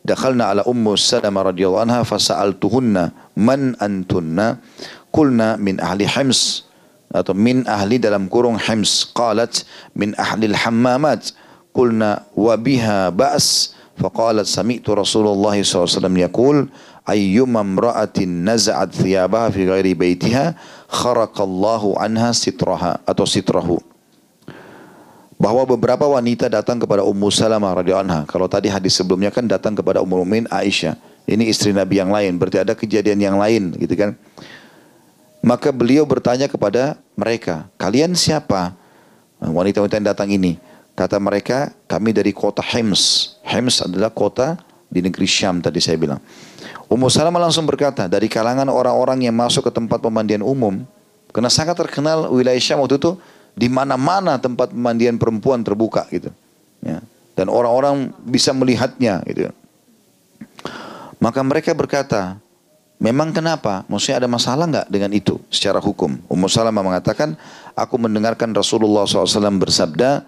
dakhalna ala ummu Salamah radhiyallahu anha fasa'altuhunna man antunna? Qulna min ahli Hims atau min ahli dalam kurung Hims qalat min ahli al-hammamat qulna wa biha ba's faqalat sami'tu Rasulullah SAW yaqul ayyuma imra'atin naza'at thiyabaha fi ghairi baitiha kharaqallahu anha sitraha atau sitrahu bahwa beberapa wanita datang kepada Ummu Salamah radhiyallahu anha. Kalau tadi hadis sebelumnya kan datang kepada Ummu Mukminin Aisyah. Ini istri Nabi yang lain, berarti ada kejadian yang lain gitu kan. Maka beliau bertanya kepada mereka, "Kalian siapa?" Wanita-wanita yang datang ini. Kata mereka, "Kami dari kota Hims." Hims adalah kota di negeri Syam tadi saya bilang. Ummu Salamah langsung berkata, dari kalangan orang-orang yang masuk ke tempat pemandian umum, karena sangat terkenal wilayah Syam waktu itu di mana-mana tempat pemandian perempuan terbuka gitu. Ya. Dan orang-orang bisa melihatnya gitu. Maka mereka berkata, memang kenapa? Maksudnya ada masalah nggak dengan itu secara hukum? Ummu Salamah mengatakan, aku mendengarkan Rasulullah SAW bersabda,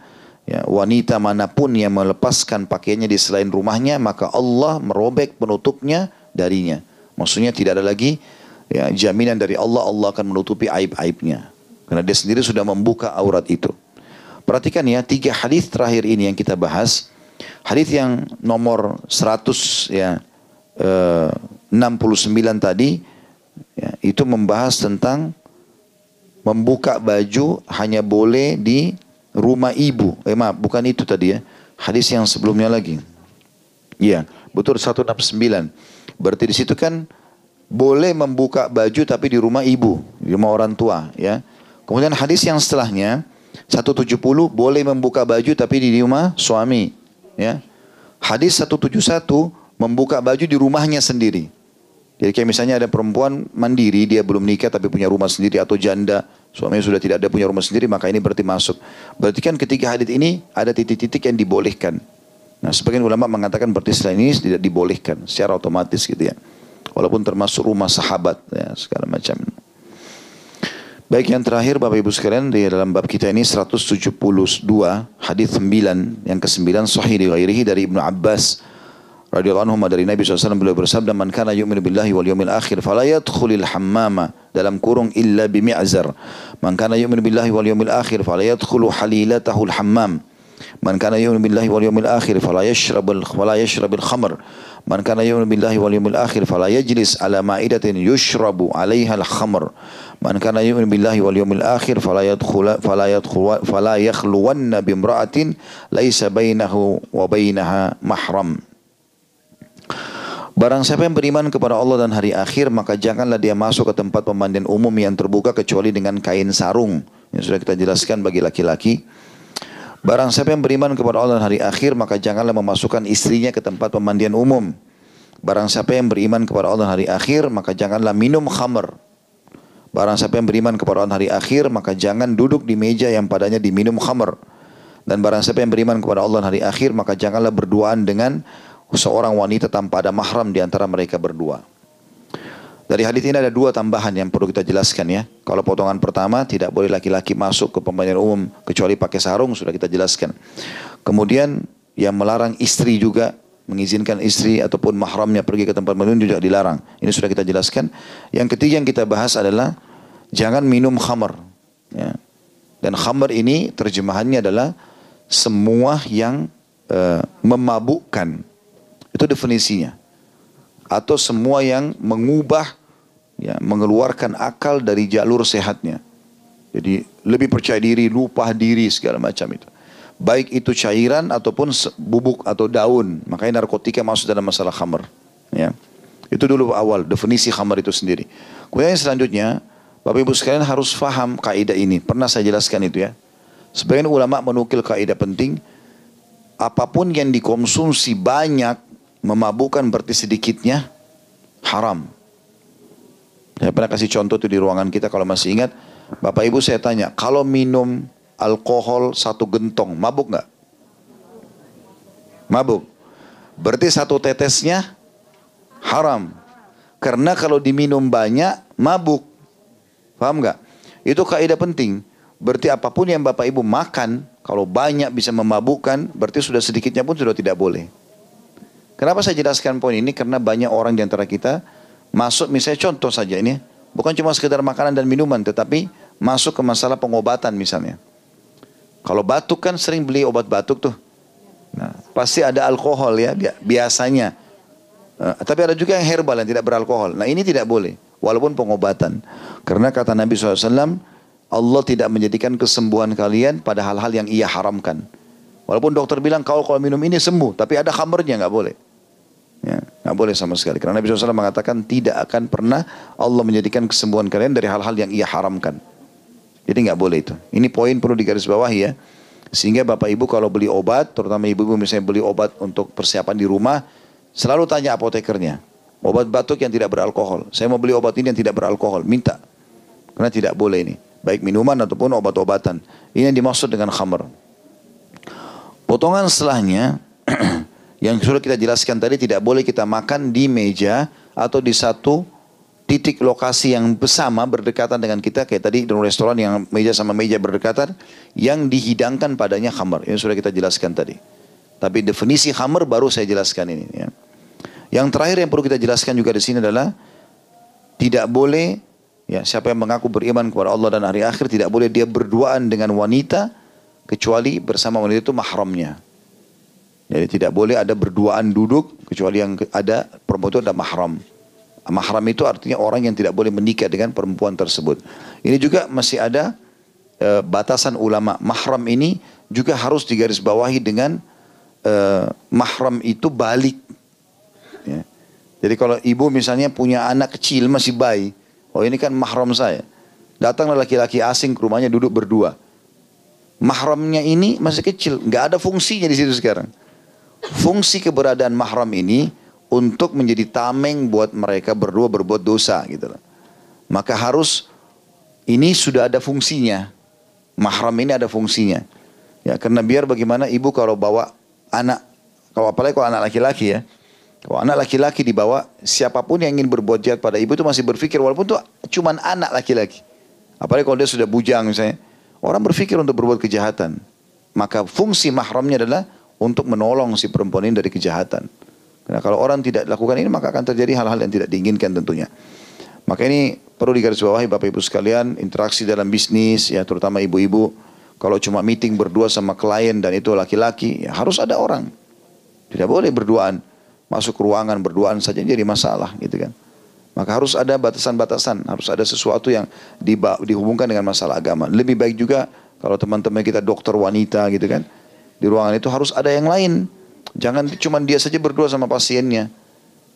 ya, wanita mana pun yang melepaskan pakaiannya di selain rumahnya, maka Allah merobek penutupnya darinya. Maksudnya tidak ada lagi ya, jaminan dari Allah, Allah akan menutupi aib-aibnya. Karena dia sendiri sudah membuka aurat itu. Perhatikan ya, tiga hadis terakhir ini yang kita bahas. Hadis yang nomor 100 ya eh, 69 tadi ya, itu membahas tentang membuka baju hanya boleh di rumah ibu. Eh maaf, bukan itu tadi ya. Hadis yang sebelumnya lagi. Iya, betul 169. Berarti di situ kan boleh membuka baju tapi di rumah ibu, di rumah orang tua ya. Kemudian hadis yang setelahnya 170 boleh membuka baju tapi di rumah suami ya. Hadis 171 membuka baju di rumahnya sendiri. Jadi kayak misalnya ada perempuan mandiri, dia belum nikah tapi punya rumah sendiri atau janda, suaminya sudah tidak ada punya rumah sendiri, maka ini berarti masuk. Berarti kan ketiga hadis ini ada titik-titik yang dibolehkan. Nah, sebagian ulama mengatakan berarti selain ini tidak dibolehkan secara otomatis gitu ya. Walaupun termasuk rumah sahabat ya, segala macam. Baik yang terakhir Bapak Ibu sekalian di dalam bab kita ini 172 hadis 9 yang ke-9 sahih di dari Ibnu Abbas radhiyallahu anhu dari Nabi SAW beliau bersabda man kana yu'minu billahi wal yawmil akhir fala yadkhulil hammama dalam kurung illa bimi'zar man kana yu'minu billahi wal yawmil akhir fala yadkhulu halilatahul hammam Man kana yu'minu billahi wal yawmil akhir fala yashrabul fala yashrabil khamr. Man kana yu'minu billahi wal yawmil akhir fala yajlis ala ma'idatin yushrabu 'alaiha al khamr. Man kana yu'minu billahi wal yawmil akhir fala yadkhula fala yadkhul fala yakhluwanna bimra'atin laisa bainahu wa bainaha mahram. Barang siapa yang beriman kepada Allah dan hari akhir, maka janganlah dia masuk ke tempat pemandian umum yang terbuka kecuali dengan kain sarung. Yang sudah kita jelaskan bagi laki-laki. Barang siapa yang beriman kepada Allah dan hari akhir, maka janganlah memasukkan istrinya ke tempat pemandian umum. Barang siapa yang beriman kepada Allah dan hari akhir, maka janganlah minum khamr. Barang siapa yang beriman kepada Allah dan hari akhir, maka jangan duduk di meja yang padanya diminum khamr. Dan barang siapa yang beriman kepada Allah dan hari akhir, maka janganlah berduaan dengan seorang wanita tanpa ada mahram di antara mereka berdua. Dari hadis ini ada dua tambahan yang perlu kita jelaskan ya. Kalau potongan pertama tidak boleh laki-laki masuk ke pembayaran umum kecuali pakai sarung sudah kita jelaskan. Kemudian yang melarang istri juga mengizinkan istri ataupun mahramnya pergi ke tempat minum juga dilarang. Ini sudah kita jelaskan. Yang ketiga yang kita bahas adalah jangan minum khamar. Ya. Dan khamar ini terjemahannya adalah semua yang uh, memabukkan. Itu definisinya atau semua yang mengubah ya mengeluarkan akal dari jalur sehatnya. Jadi lebih percaya diri, lupa diri segala macam itu. Baik itu cairan ataupun bubuk atau daun. Makanya narkotika masuk dalam masalah khamar. Ya. Itu dulu awal definisi khamar itu sendiri. Kemudian selanjutnya Bapak Ibu sekalian harus faham kaidah ini. Pernah saya jelaskan itu ya. Sebagian ulama menukil kaidah penting. Apa pun yang dikonsumsi banyak memabukkan berarti sedikitnya haram. Saya pernah kasih contoh itu di ruangan kita kalau masih ingat. Bapak Ibu saya tanya, kalau minum alkohol satu gentong, mabuk nggak? Mabuk. Berarti satu tetesnya haram. Karena kalau diminum banyak, mabuk. Paham nggak? Itu kaidah penting. Berarti apa pun yang Bapak Ibu makan, kalau banyak bisa memabukkan, berarti sudah sedikitnya pun sudah tidak boleh. Kenapa saya jelaskan poin ini? Karena banyak orang di antara kita masuk misalnya contoh saja ini. Bukan cuma sekedar makanan dan minuman tetapi masuk ke masalah pengobatan misalnya. Kalau batuk kan sering beli obat batuk tuh. Nah, pasti ada alkohol ya biasanya. Uh, tapi ada juga yang herbal yang tidak beralkohol. Nah ini tidak boleh. Walaupun pengobatan. Karena kata Nabi SAW, Allah tidak menjadikan kesembuhan kalian pada hal-hal yang ia haramkan. Walaupun dokter bilang kau kalau minum ini sembuh, tapi ada khamernya nggak boleh. Ya, nggak boleh sama sekali. Karena Nabi SAW mengatakan tidak akan pernah Allah menjadikan kesembuhan kalian dari hal-hal yang ia haramkan. Jadi nggak boleh itu. Ini poin perlu digarisbawahi ya. Sehingga bapak ibu kalau beli obat, terutama ibu-ibu misalnya beli obat untuk persiapan di rumah, selalu tanya apotekernya. Obat batuk yang tidak beralkohol. Saya mau beli obat ini yang tidak beralkohol. Minta. Karena tidak boleh ini. Baik minuman ataupun obat-obatan. Ini yang dimaksud dengan khamr. Potongan setelahnya Yang sudah kita jelaskan tadi tidak boleh kita makan di meja atau di satu titik lokasi yang bersama berdekatan dengan kita kayak tadi di restoran yang meja sama meja berdekatan yang dihidangkan padanya khamar. Ini sudah kita jelaskan tadi. Tapi definisi khamar baru saya jelaskan ini. Ya. Yang terakhir yang perlu kita jelaskan juga di sini adalah tidak boleh ya siapa yang mengaku beriman kepada Allah dan hari akhir tidak boleh dia berduaan dengan wanita kecuali bersama wanita itu mahramnya. Jadi tidak boleh ada berduaan duduk kecuali yang ada perempuan itu ada mahram. Mahram itu artinya orang yang tidak boleh menikah dengan perempuan tersebut. Ini juga masih ada e, batasan ulama. Mahram ini juga harus digarisbawahi dengan e, mahram itu balik. Ya. Jadi kalau ibu misalnya punya anak kecil masih bayi, oh ini kan mahram saya. Datanglah laki-laki asing ke rumahnya duduk berdua. Mahramnya ini masih kecil, nggak ada fungsinya di situ sekarang. Fungsi keberadaan mahram ini untuk menjadi tameng buat mereka berdua berbuat dosa gitu loh. Maka harus ini sudah ada fungsinya. Mahram ini ada fungsinya. Ya, karena biar bagaimana ibu kalau bawa anak, kalau apalagi kalau anak laki-laki ya, kalau anak laki-laki dibawa, siapa pun yang ingin berbuat jahat pada ibu itu masih berpikir walaupun itu cuma anak laki-laki. Apalagi kalau dia sudah bujang misalnya, Orang berpikir untuk berbuat kejahatan. Maka fungsi mahramnya adalah untuk menolong si perempuan ini dari kejahatan. Karena kalau orang tidak lakukan ini maka akan terjadi hal-hal yang tidak diinginkan tentunya. Maka ini perlu digarisbawahi Bapak Ibu sekalian, interaksi dalam bisnis ya terutama ibu-ibu. Kalau cuma meeting berdua sama klien dan itu laki-laki, ya harus ada orang. Tidak boleh berduaan. Masuk ruangan berduaan saja jadi masalah gitu kan. Maka harus ada batasan-batasan, harus ada sesuatu yang dihubungkan dengan masalah agama. Lebih baik juga kalau teman-teman kita dokter wanita gitu kan, di ruangan itu harus ada yang lain. Jangan cuma dia saja berdua sama pasiennya.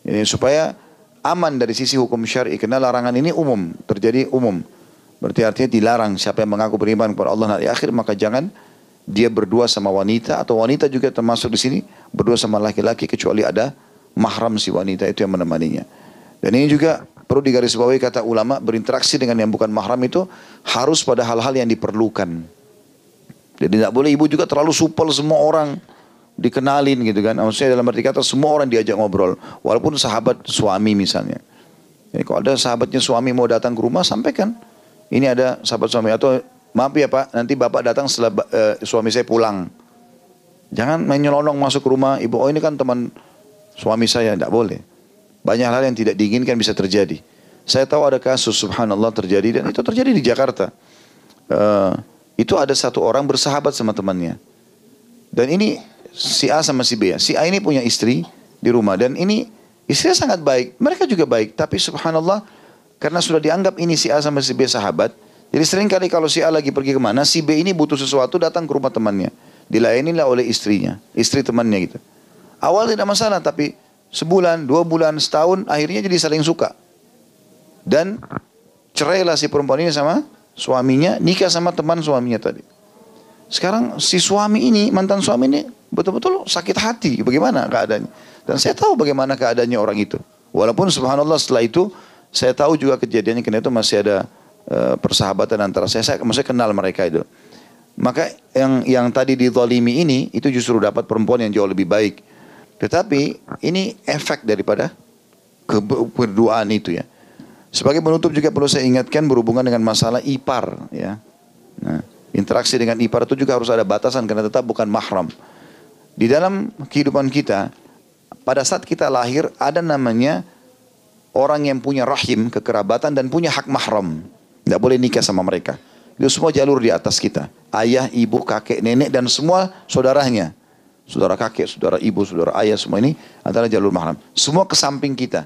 Ini supaya aman dari sisi hukum syar'i karena larangan ini umum, terjadi umum. Berarti artinya dilarang siapa yang mengaku beriman kepada Allah hari akhir maka jangan dia berdua sama wanita atau wanita juga termasuk di sini berdua sama laki-laki kecuali ada mahram si wanita itu yang menemaninya. Dan ini juga perlu digarisbawahi kata ulama berinteraksi dengan yang bukan mahram itu harus pada hal-hal yang diperlukan. Jadi tidak boleh ibu juga terlalu supel semua orang dikenalin gitu kan. Maksudnya dalam arti kata semua orang diajak ngobrol. Walaupun sahabat suami misalnya. Jadi kalau ada sahabatnya suami mau datang ke rumah sampaikan. Ini ada sahabat suami atau maaf ya pak nanti bapak datang setelah uh, suami saya pulang. Jangan menyelonong masuk ke rumah ibu. Oh ini kan teman suami saya. Tidak boleh. Banyak hal yang tidak diinginkan bisa terjadi. Saya tahu ada kasus subhanallah terjadi dan itu terjadi di Jakarta. Uh, itu ada satu orang bersahabat sama temannya. Dan ini si A sama si B. Si A ini punya istri di rumah dan ini istrinya sangat baik. Mereka juga baik. Tapi subhanallah karena sudah dianggap ini si A sama si B sahabat. Jadi sering kali kalau si A lagi pergi ke mana, si B ini butuh sesuatu datang ke rumah temannya. Dilayanilah oleh istrinya, istri temannya gitu. Awal tidak masalah tapi sebulan, dua bulan, setahun, akhirnya jadi saling suka. Dan cerailah si perempuan ini sama suaminya, nikah sama teman suaminya tadi. Sekarang si suami ini, mantan suami ini betul-betul sakit hati. Bagaimana keadaannya? Dan saya tahu bagaimana keadaannya orang itu. Walaupun subhanallah setelah itu, saya tahu juga kejadiannya karena itu masih ada uh, persahabatan antara saya. Saya masih kenal mereka itu. Maka yang yang tadi dizalimi ini, itu justru dapat perempuan yang jauh lebih baik. Tetapi ini efek daripada keberduaan itu ya. Sebagai penutup juga perlu saya ingatkan berhubungan dengan masalah ipar ya. Nah, interaksi dengan ipar itu juga harus ada batasan karena tetap bukan mahram. Di dalam kehidupan kita pada saat kita lahir ada namanya orang yang punya rahim, kekerabatan dan punya hak mahram. Tidak boleh nikah sama mereka. Itu semua jalur di atas kita. Ayah, ibu, kakek, nenek dan semua saudaranya saudara kakek, saudara ibu, saudara ayah, semua ini adalah jalur mahram. Semua ke samping kita,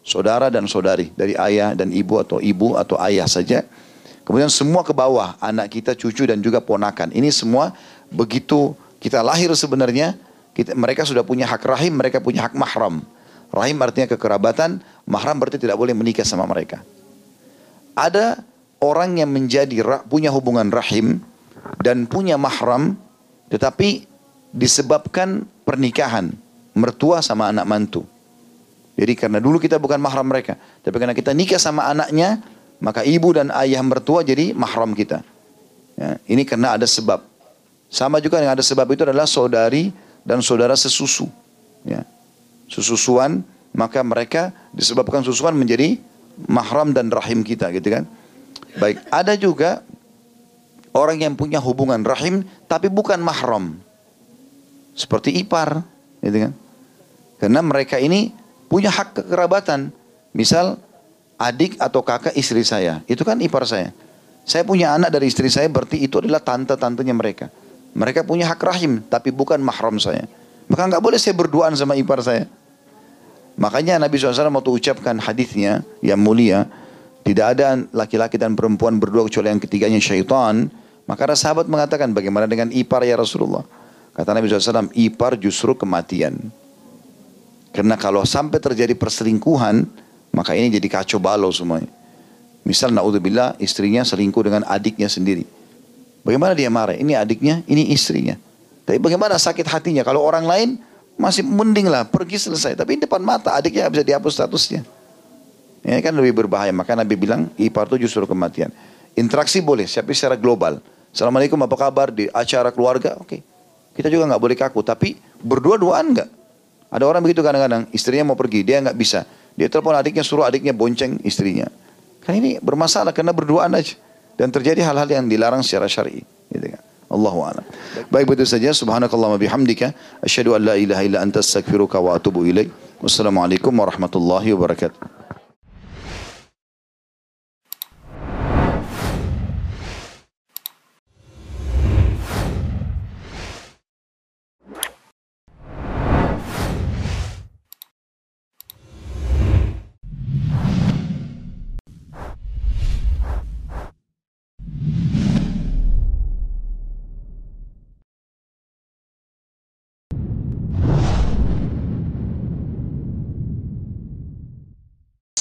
saudara dan saudari, dari ayah dan ibu atau ibu atau ayah saja. Kemudian semua ke bawah, anak kita, cucu dan juga ponakan. Ini semua begitu kita lahir sebenarnya, kita, mereka sudah punya hak rahim, mereka punya hak mahram. Rahim artinya kekerabatan, mahram berarti tidak boleh menikah sama mereka. Ada orang yang menjadi punya hubungan rahim dan punya mahram, tetapi disebabkan pernikahan mertua sama anak mantu. Jadi karena dulu kita bukan mahram mereka, tapi karena kita nikah sama anaknya, maka ibu dan ayah mertua jadi mahram kita. Ya, ini karena ada sebab. Sama juga yang ada sebab itu adalah saudari dan saudara sesusu. Ya. Sesusuan, maka mereka disebabkan susuan menjadi mahram dan rahim kita gitu kan. Baik, ada juga orang yang punya hubungan rahim tapi bukan mahram. Seperti ipar, gitu kan? Karena mereka ini punya hak kekerabatan. Misal adik atau kakak istri saya, itu kan ipar saya. Saya punya anak dari istri saya berarti itu adalah tante-tantenya mereka. Mereka punya hak rahim tapi bukan mahram saya. Maka nggak boleh saya berduaan sama ipar saya. Makanya Nabi SAW waktu ucapkan hadisnya yang mulia, tidak ada laki-laki dan perempuan berdua kecuali yang ketiganya syaitan. Maka ada sahabat mengatakan bagaimana dengan ipar ya Rasulullah. Kata Nabi SAW, ipar justru kematian. Karena kalau sampai terjadi perselingkuhan, maka ini jadi kacau balau semuanya. Misal na'udzubillah istrinya selingkuh dengan adiknya sendiri. Bagaimana dia marah? Ini adiknya, ini istrinya. Tapi bagaimana sakit hatinya kalau orang lain masih mending lah pergi selesai. Tapi depan mata adiknya bisa dihapus statusnya. Ini kan lebih berbahaya. Maka Nabi bilang ipar itu justru kematian. Interaksi boleh, tapi secara global. Assalamualaikum apa kabar di acara keluarga? Oke. Okay. Kita juga nggak boleh kaku. Tapi berdua-duaan nggak? Ada orang begitu kadang-kadang istrinya mau pergi, dia nggak bisa. Dia telepon adiknya suruh adiknya bonceng istrinya. Kan ini bermasalah karena berduaan aja. Dan terjadi hal-hal yang dilarang secara syar'i. Gitu kan. Allahu a'lam. Baik begitu saja. Subhanakallahumma bihamdika asyhadu an la ilaha illa anta astaghfiruka wa atubu ilaik. Wassalamualaikum warahmatullahi wabarakatuh.